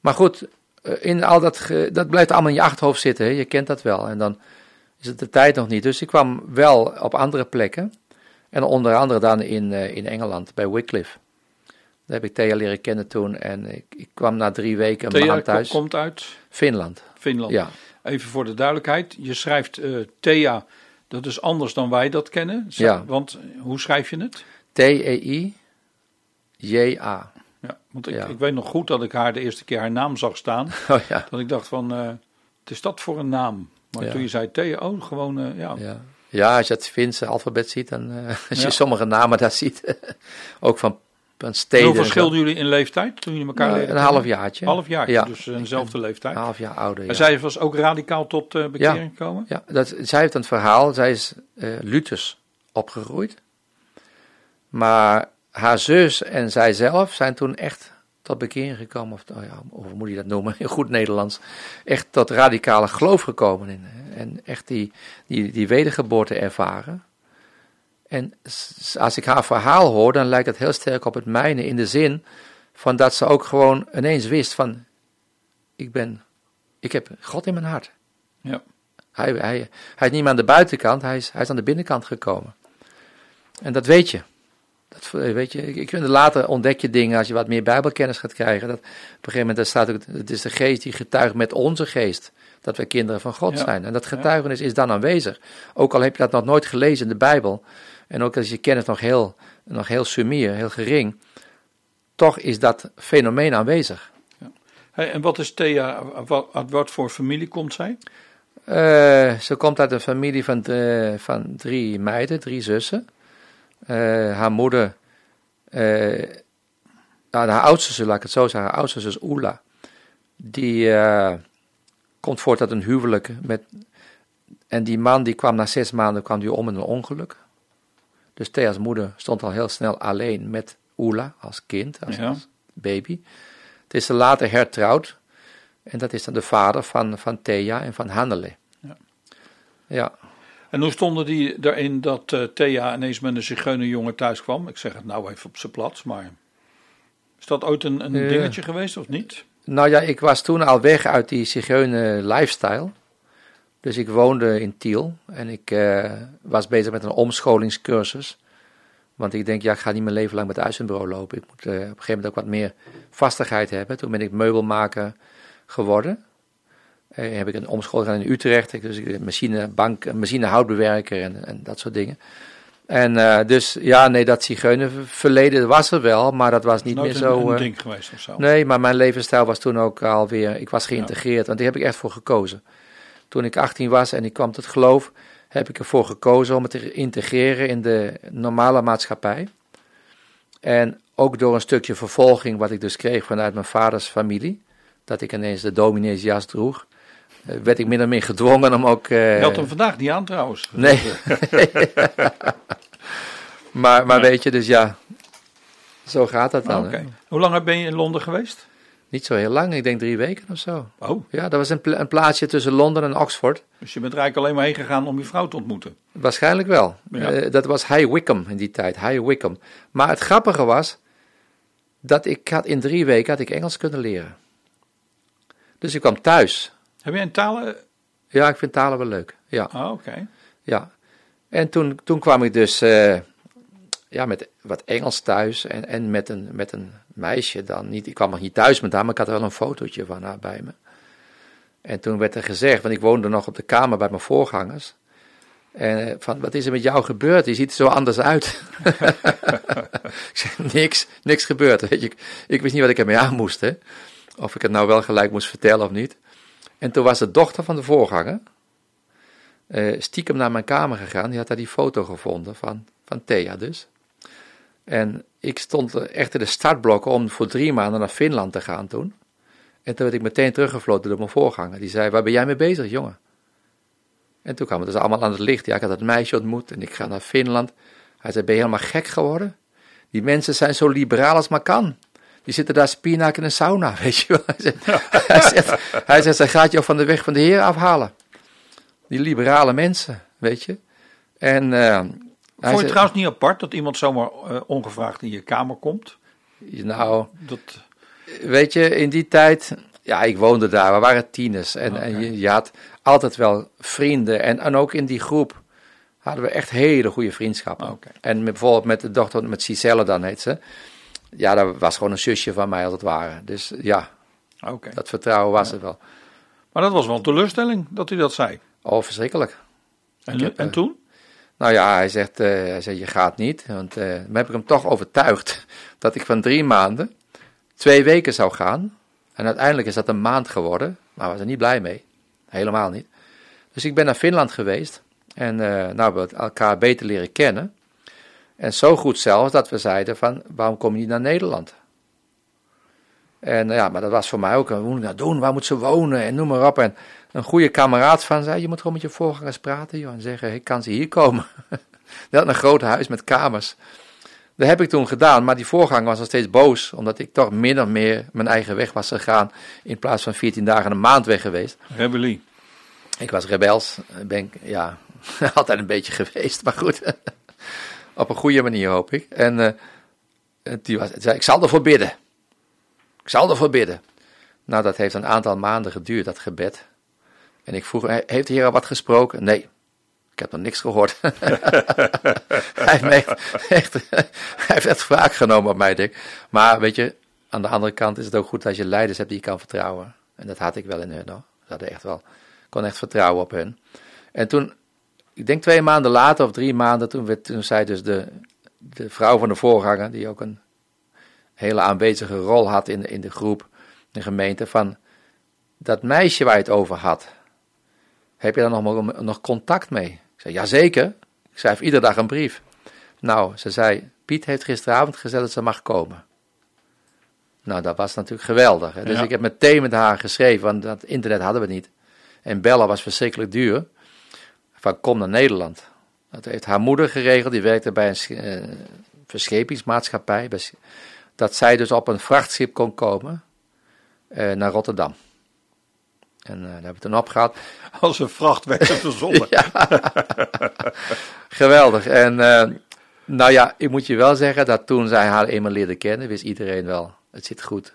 Maar goed, eh, in al dat, dat blijft allemaal in je achterhoofd zitten. Hè? Je kent dat wel. En dan is het de tijd nog niet. Dus ik kwam wel op andere plekken. En onder andere dan in, eh, in Engeland, bij Wycliffe. Daar heb ik Thea leren kennen toen. En ik, ik kwam na drie weken een Thea maand thuis. ko- komt uit Finland. Finland. Ja. Even voor de duidelijkheid. Je schrijft eh, Thea, dat is anders dan wij dat kennen. Ja. Want hoe schrijf je het? T-E-I-J-A. Ja, want ik, Ja. ik weet nog goed dat ik haar de eerste keer haar naam zag staan. Oh ja. Dat ik dacht van, eh, wat is dat voor een naam? Maar Ja. toen je zei Thea, oh, gewoon, eh, ja. Ja. ja, als je het Finse alfabet ziet, dan, eh, als je sommige namen daar ziet, ook van, van steden. Hoeveel en zo. verschilden jullie in leeftijd toen jullie elkaar leren een half jaartje. Half jaar, Ja. dus eh, dezelfde leeftijd. Een half jaar ouder, ja. En zij was ook radicaal tot eh, bekering gekomen? Ja, dat, zij heeft een verhaal. Zij is eh Luthers opgegroeid. Maar haar zus en zij zelf zijn toen echt tot bekering gekomen. Of, oh ja, hoe moet je dat noemen in goed Nederlands? Echt tot radicale geloof gekomen. In, en echt die, die, die wedergeboorte ervaren. En als ik haar verhaal hoor, dan lijkt het heel sterk op het mijne. In de zin van dat ze ook gewoon ineens wist van... Ik ben... Ik heb God in mijn hart. Ja. Hij, hij, hij is niet meer aan de buitenkant, hij is, hij is aan de binnenkant gekomen. En dat weet je. Dat weet je. Ik, vind later ontdek je dingen als je wat meer bijbelkennis gaat krijgen. Dat op een gegeven moment daar staat ook, het is de geest die getuigt met onze geest. Dat we kinderen van God Ja. zijn. En dat getuigenis is dan aanwezig. Ook al heb je dat nog nooit gelezen in de Bijbel. En ook als je kennis nog heel, nog heel sumier, heel gering. Toch is dat fenomeen aanwezig. Hey, en wat is Thea, wat, uit wat voor familie komt zij? Eh, ze komt uit een familie van, eh, van drie meiden, drie zussen. Eh, haar moeder, eh, nou, haar oudste zus, laat ik het zo zeggen, haar oudste zus Oela, die eh, komt voort uit een huwelijk met, en die man die kwam na zes maanden kwam die om in een ongeluk. Dus Thea's moeder stond al heel snel alleen met Oela als kind, als, Ja. als baby. Het is ze later hertrouwd. En dat is dan de vader van, van Thea en van Hannele. Ja. Ja. En hoe stonden die erin dat eh, Thea ineens met een zigeunerjongen thuis kwam? Ik zeg het nou even op zijn plat, maar is dat ooit een, een Ja. dingetje geweest of niet? Nou ja, ik was toen al weg uit die zigeuner lifestyle. Dus ik woonde in Tiel en ik eh, was bezig met een omscholingscursus. Want ik denk, ja, ik ga niet mijn leven lang met het uitzendbureau lopen. Ik moet eh, op een gegeven moment ook wat meer vastigheid hebben. Toen ben ik meubelmaker geworden. Eh, heb ik een omscholing gedaan in Utrecht. Ik, dus ik machinebank, machinehoutbewerker en, en dat soort dingen. En eh, dus ja, nee, dat zigeunerverleden was er wel, maar dat was niet meer een, zo. een eh, ding geweest of zo. Nee, maar mijn levensstijl was toen ook alweer, ik was geïntegreerd, want daar heb ik echt voor gekozen. Toen ik 18 was en ik kwam tot geloof, heb ik ervoor gekozen om het te integreren in de normale maatschappij. En ook door een stukje vervolging wat ik dus kreeg vanuit mijn vaders familie, dat ik ineens de domineesjas droeg, werd ik min of meer gedwongen om ook... eh, Je had hem vandaag niet aan trouwens. Nee. maar maar weet je, dus ja, zo gaat dat dan. Hoe lang ben je in Londen geweest? Niet zo heel lang, ik denk drie weken of zo. Oh, Ja, dat was een, pla- een plaatsje tussen Londen en Oxford. dus je bent er eigenlijk alleen maar heen gegaan om je vrouw te ontmoeten. Waarschijnlijk wel. Ja. Eh, dat was High Wycombe in die tijd, High Wycombe. Maar het grappige was dat ik had in drie weken had ik Engels kunnen leren. Dus ik kwam thuis. Heb jij een talen... Ja, ik vind talen wel leuk. Ja, Oh, oké. ja. En toen, toen kwam ik dus eh, ja, met wat Engels thuis en, en met, een, met een meisje dan. Niet, ik kwam nog niet thuis met haar, maar ik had er wel een fotootje van haar bij me. En toen werd er gezegd, want ik woonde nog op de kamer bij mijn voorgangers. En eh, van, wat is er met jou gebeurd? Je ziet er zo anders uit. ik zeg, niks, niks gebeurd. Weet je. Ik, ik wist niet wat ik ermee aan moest. Hè. Of ik het nou wel gelijk moest vertellen of niet. En toen was de dochter van de voorganger eh, stiekem naar mijn kamer gegaan. Die had daar die foto gevonden van, van Thea dus. En ik stond echt in de startblokken om voor drie maanden naar Finland te gaan toen. En toen werd ik meteen teruggefloten door mijn voorganger. Die zei, waar ben jij mee bezig, jongen? En toen kwam het dus allemaal aan het licht. Ja, ik had dat meisje ontmoet en ik ga naar Finland. Hij zei, ben je helemaal gek geworden? Die mensen zijn zo liberaal als maar kan. Die zitten daar spinaak in een sauna, weet je wel. Hij zegt, hij zegt, hij zegt, gaat jou van de weg van de Heer afhalen. Die liberale mensen, weet je. En hij Vond je het trouwens niet apart dat iemand zomaar eh, ongevraagd in je kamer komt? nou, Dat, weet je, in die tijd, ja, ik woonde daar, we waren tieners. En, en je, je had altijd wel vrienden. En, en ook in die groep hadden we echt hele goede vriendschappen. En met, bijvoorbeeld met de dochter, met Cicelle dan heet ze. Ja, dat was gewoon een zusje van mij als het ware. Dus ja, dat vertrouwen was er wel. Maar dat was wel een teleurstelling dat hij dat zei. Oh, verschrikkelijk. En, heb, en eh, toen? Nou ja, hij zegt, eh, hij zegt je gaat niet. Want eh dan heb ik hem toch overtuigd dat ik van drie maanden twee weken zou gaan. En uiteindelijk is dat een maand geworden. Maar was er niet blij mee. Helemaal niet. Dus ik ben naar Finland geweest. En eh nou, we hebben elkaar beter leren kennen. En zo goed zelfs dat we zeiden van, waarom kom je niet naar Nederland? En eh, ja, maar dat was voor mij ook, hoe moet ik dat doen? Waar moet ze wonen? En noem maar op. En een goede kameraad van zei, je moet gewoon met je voorgangers praten, joh. En zeggen, hey, kan ze hier komen? Die had een groot huis met kamers. Dat heb ik toen gedaan, maar die voorganger was nog steeds boos, omdat ik toch min of meer mijn eigen weg was gegaan, in plaats van 14 dagen een maand weg geweest. Rebellie. Ik was rebels, ben ik, ja, altijd een beetje geweest, maar goed. Op een goede manier, hoop ik. En eh, die was, zei, ik zal ervoor bidden. Ik zal ervoor bidden. Nou, dat heeft een aantal maanden geduurd, dat gebed. En ik vroeg, "He- heeft de Heer al wat gesproken? Nee, ik heb nog niks gehoord. hij, heeft echt, hij heeft wraak genomen op mij, denk. Maar weet je, aan de andere kant is het ook goed als je leiders hebt die je kan vertrouwen. En dat had ik wel in hun, hoor. Hadden echt wel, ik kon echt vertrouwen op hun. En toen, ik denk twee maanden later of drie maanden, toen, werd, toen zei dus de, de vrouw van de voorganger, die ook een hele aanwezige rol had in, de- in de groep, de gemeente, van dat meisje waar je het over had, heb je daar nog, nog- nog contact mee? Ik zei, jazeker, ik schrijf iedere dag een brief. Nou, ze zei, Piet heeft gisteravond gezegd dat ze mag komen. Nou, dat was natuurlijk geweldig. Hè? Dus Ja. ik heb meteen met haar geschreven, want dat internet hadden we niet. En bellen was verschrikkelijk duur. Van kom naar Nederland. Dat heeft haar moeder geregeld, die werkte bij een eh, verschepingsmaatschappij. Dat zij dus op een vrachtschip kon komen eh, naar Rotterdam. En eh, daar hebben we toen opgehaald. Als een vracht werd het verzonnen. Geweldig. En nou ja, ik moet je wel zeggen dat toen zij haar eenmaal leerde kennen, wist iedereen wel, het zit goed.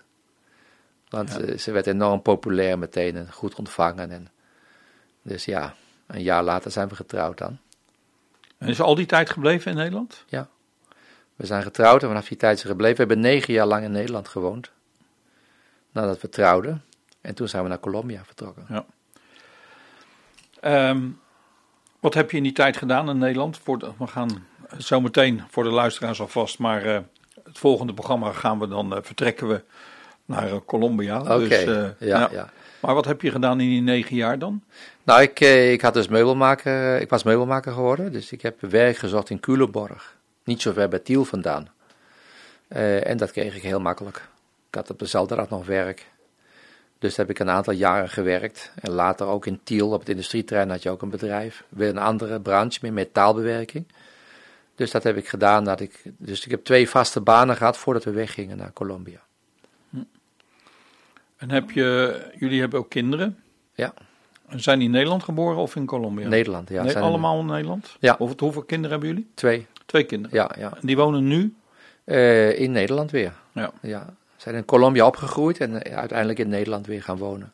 Want ze werd enorm populair meteen en goed ontvangen. En, dus ja, een jaar later zijn we getrouwd dan. En is al die tijd gebleven in Nederland? We zijn getrouwd en vanaf die tijd zijn we gebleven. We hebben negen jaar lang in Nederland gewoond. Nadat we trouwden. En toen zijn we naar Colombia vertrokken. Ja. Ehm, wat heb je in die tijd gedaan in Nederland? Voor de- we gaan zo meteen voor de luisteraars alvast, maar eh, het volgende programma gaan we dan eh, vertrekken we naar eh, Colombia. Oké, Dus, ja, ja. Maar wat heb je gedaan in die negen jaar dan? Nou, ik, eh, ik had dus meubelmaker, ik was meubelmaker geworden, dus ik heb werk gezocht in Culemborg. Niet zo ver bij Tiel vandaan. Eh, en dat kreeg ik heel makkelijk. Ik had op de Zelderad nog werk. Dus heb ik een aantal jaren gewerkt. En later ook in Tiel, op het industrieterrein, had je ook een bedrijf. Weer een andere branche, meer metaalbewerking. Dus dat heb ik gedaan. Dat ik, dus ik heb twee vaste banen gehad voordat we weggingen naar Colombia. En heb je, jullie hebben ook kinderen? Ja, En Zijn die in Nederland geboren of in Colombia? Nederland. Ja, nee, zijn allemaal in Nederland? Ja. Of, hoeveel kinderen hebben jullie? Twee. Twee kinderen. Ja, ja. En die wonen nu? Eh, in Nederland weer. Ja. Ja, zijn in Colombia opgegroeid en eh, uiteindelijk in Nederland weer gaan wonen.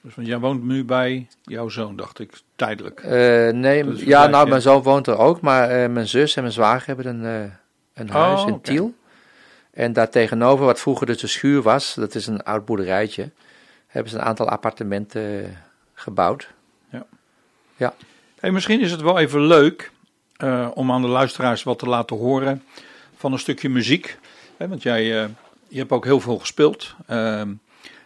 Dus want jij woont nu bij jouw zoon, dacht ik, tijdelijk. Eh, nee, een ja, nou, mijn zoon woont er ook, maar mijn zus en mijn zwager hebben een, een huis Oh, in oké. Tiel. En daar tegenover, wat vroeger dus de schuur was, dat is een oud boerderijtje, hebben ze een aantal appartementen gebouwd. Hey, misschien is het wel even leuk eh, om aan de luisteraars wat te laten horen van een stukje muziek. Want jij eh, je hebt ook heel veel gespeeld. Ehm,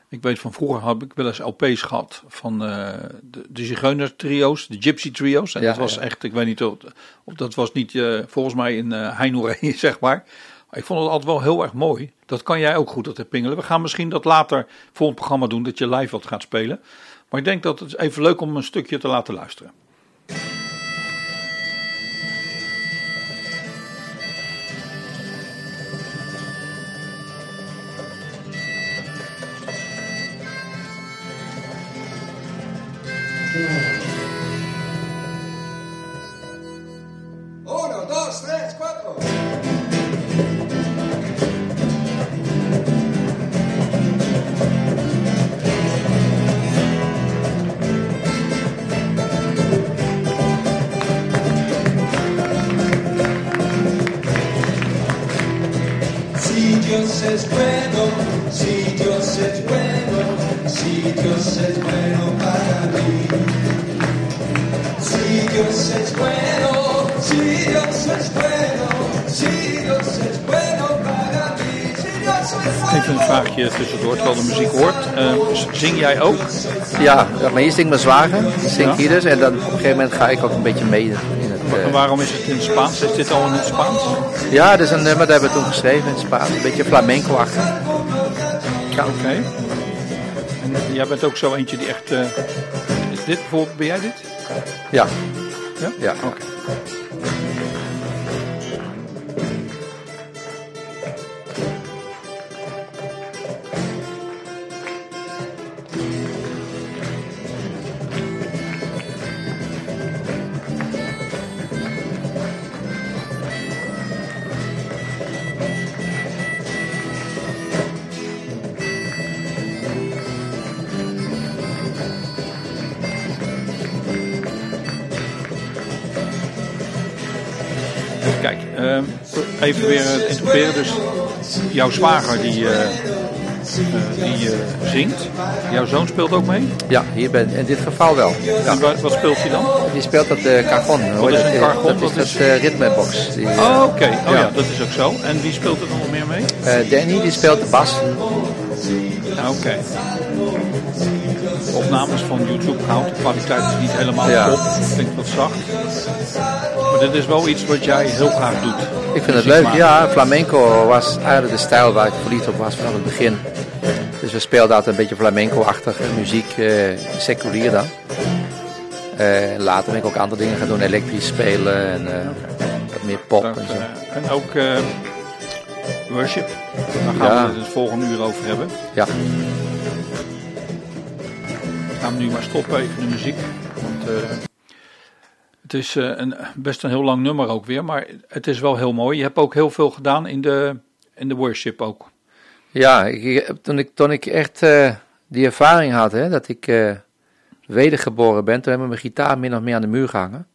ik weet van vroeger heb ik wel eens LP's gehad van eh, de, de Zigeuner trio's, de Gypsy trio's. En Ja, dat was ja. echt, ik weet niet of, of dat was niet volgens mij in Heinooré, zeg maar. Ik vond het altijd wel heel erg mooi. Dat kan jij ook goed, dat te pingelen. We gaan misschien dat later voor een programma doen, dat je live wat gaat spelen. Maar ik denk dat het even leuk om een stukje te laten luisteren. Si Dios es bueno para mí. Si Dios es bueno, si Dios es bueno, si Dios es bueno para mí. Si Dios es bueno. Even een vraagje tussendoor, terwijl de muziek hoort. Eh, zing jij ook? Ja, maar hier zingt mijn zwager, zingt Ja. hier dus. En dan op een gegeven moment ga ik ook een beetje mee in het... En eh, waarom is het in het Spaans? Is dit al in het Spaans? ja, dat is een nummer, dat hebben we toen geschreven in het Spaans. Een beetje flamenco-achtig. Ja, oké. Jij bent ook zo eentje die echt... eh, is dit bijvoorbeeld, ben jij dit? Ja, Ja? ja. Oké. Even weer het interpreteren. Dus jouw zwager die, eh, eh, die eh, zingt. Jouw zoon speelt ook mee. Ja, hier ben in dit geval wel. En wat, wat speelt hij dan? Die speelt op de cajon. Hoor is dat? een? Dat is dat eh, ritmebox. Die, eh, Oh, oké. Oh ja. Ja. dat is ook zo. En wie speelt er dan nog meer mee? eh, Danny die speelt de bas. Oké. Opnames van YouTube houdt. De kwaliteit is niet helemaal Ja. top. Klinkt wat zacht. Maar dit is wel iets wat jij heel graag doet. Ik vind het leuk. maken. Ja, flamenco was eigenlijk de stijl waar ik verliefd op was vanaf het begin. Dus we speelden altijd een beetje flamenco-achtige muziek, eh, seculier dan. Eh, later ben ik ook andere dingen gaan doen, elektrisch spelen en eh, wat meer pop Dat, en zo. en ook eh, worship. Daar gaan Ja. we het het volgende uur over hebben. Ja, Gaan we nu maar stoppen even de muziek. Want het is eh, een, best een heel lang nummer ook weer. Maar het is wel heel mooi. Je hebt ook heel veel gedaan in de, in de worship ook. ja ik, toen, ik, toen ik echt eh, die ervaring had, hè, dat ik eh, wedergeboren ben, toen heb ik mijn gitaar min of meer aan de muur gehangen.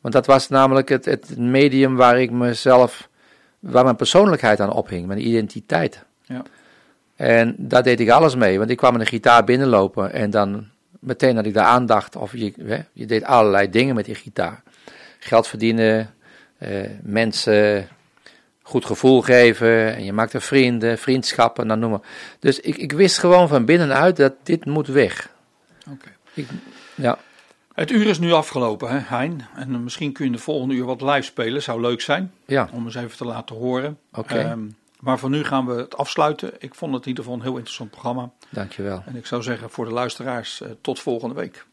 Want dat was namelijk het, het medium waar ik mezelf, waar mijn persoonlijkheid aan ophing, mijn identiteit. Ja. En daar deed ik alles mee, want ik kwam met een gitaar binnenlopen en dan meteen had ik daar aandacht. Of je, hè, je deed allerlei dingen met die gitaar. Geld verdienen, eh, mensen goed gevoel geven. En je maakte vrienden, vriendschappen, nou noem maar. Dus ik, ik wist gewoon van binnenuit dat dit moet weg. Oké. Ja, Het uur is nu afgelopen, hè, Hein. En misschien kun je de volgende uur wat live spelen. Zou leuk zijn. ja, Om eens even te laten horen. Oké. Ehm, maar voor nu gaan we het afsluiten. Ik vond het in ieder geval een heel interessant programma. dankjewel. En ik zou zeggen voor de luisteraars, eh, tot volgende week.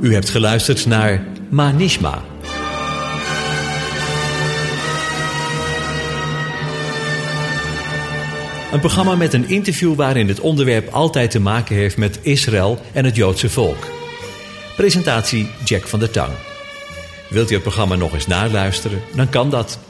U hebt geluisterd naar Manishma. Een programma met een interview waarin het onderwerp altijd te maken heeft met Israël en het Joodse volk. Presentatie Jack van der Tang. Wilt u het programma nog eens naluisteren? Dan kan dat.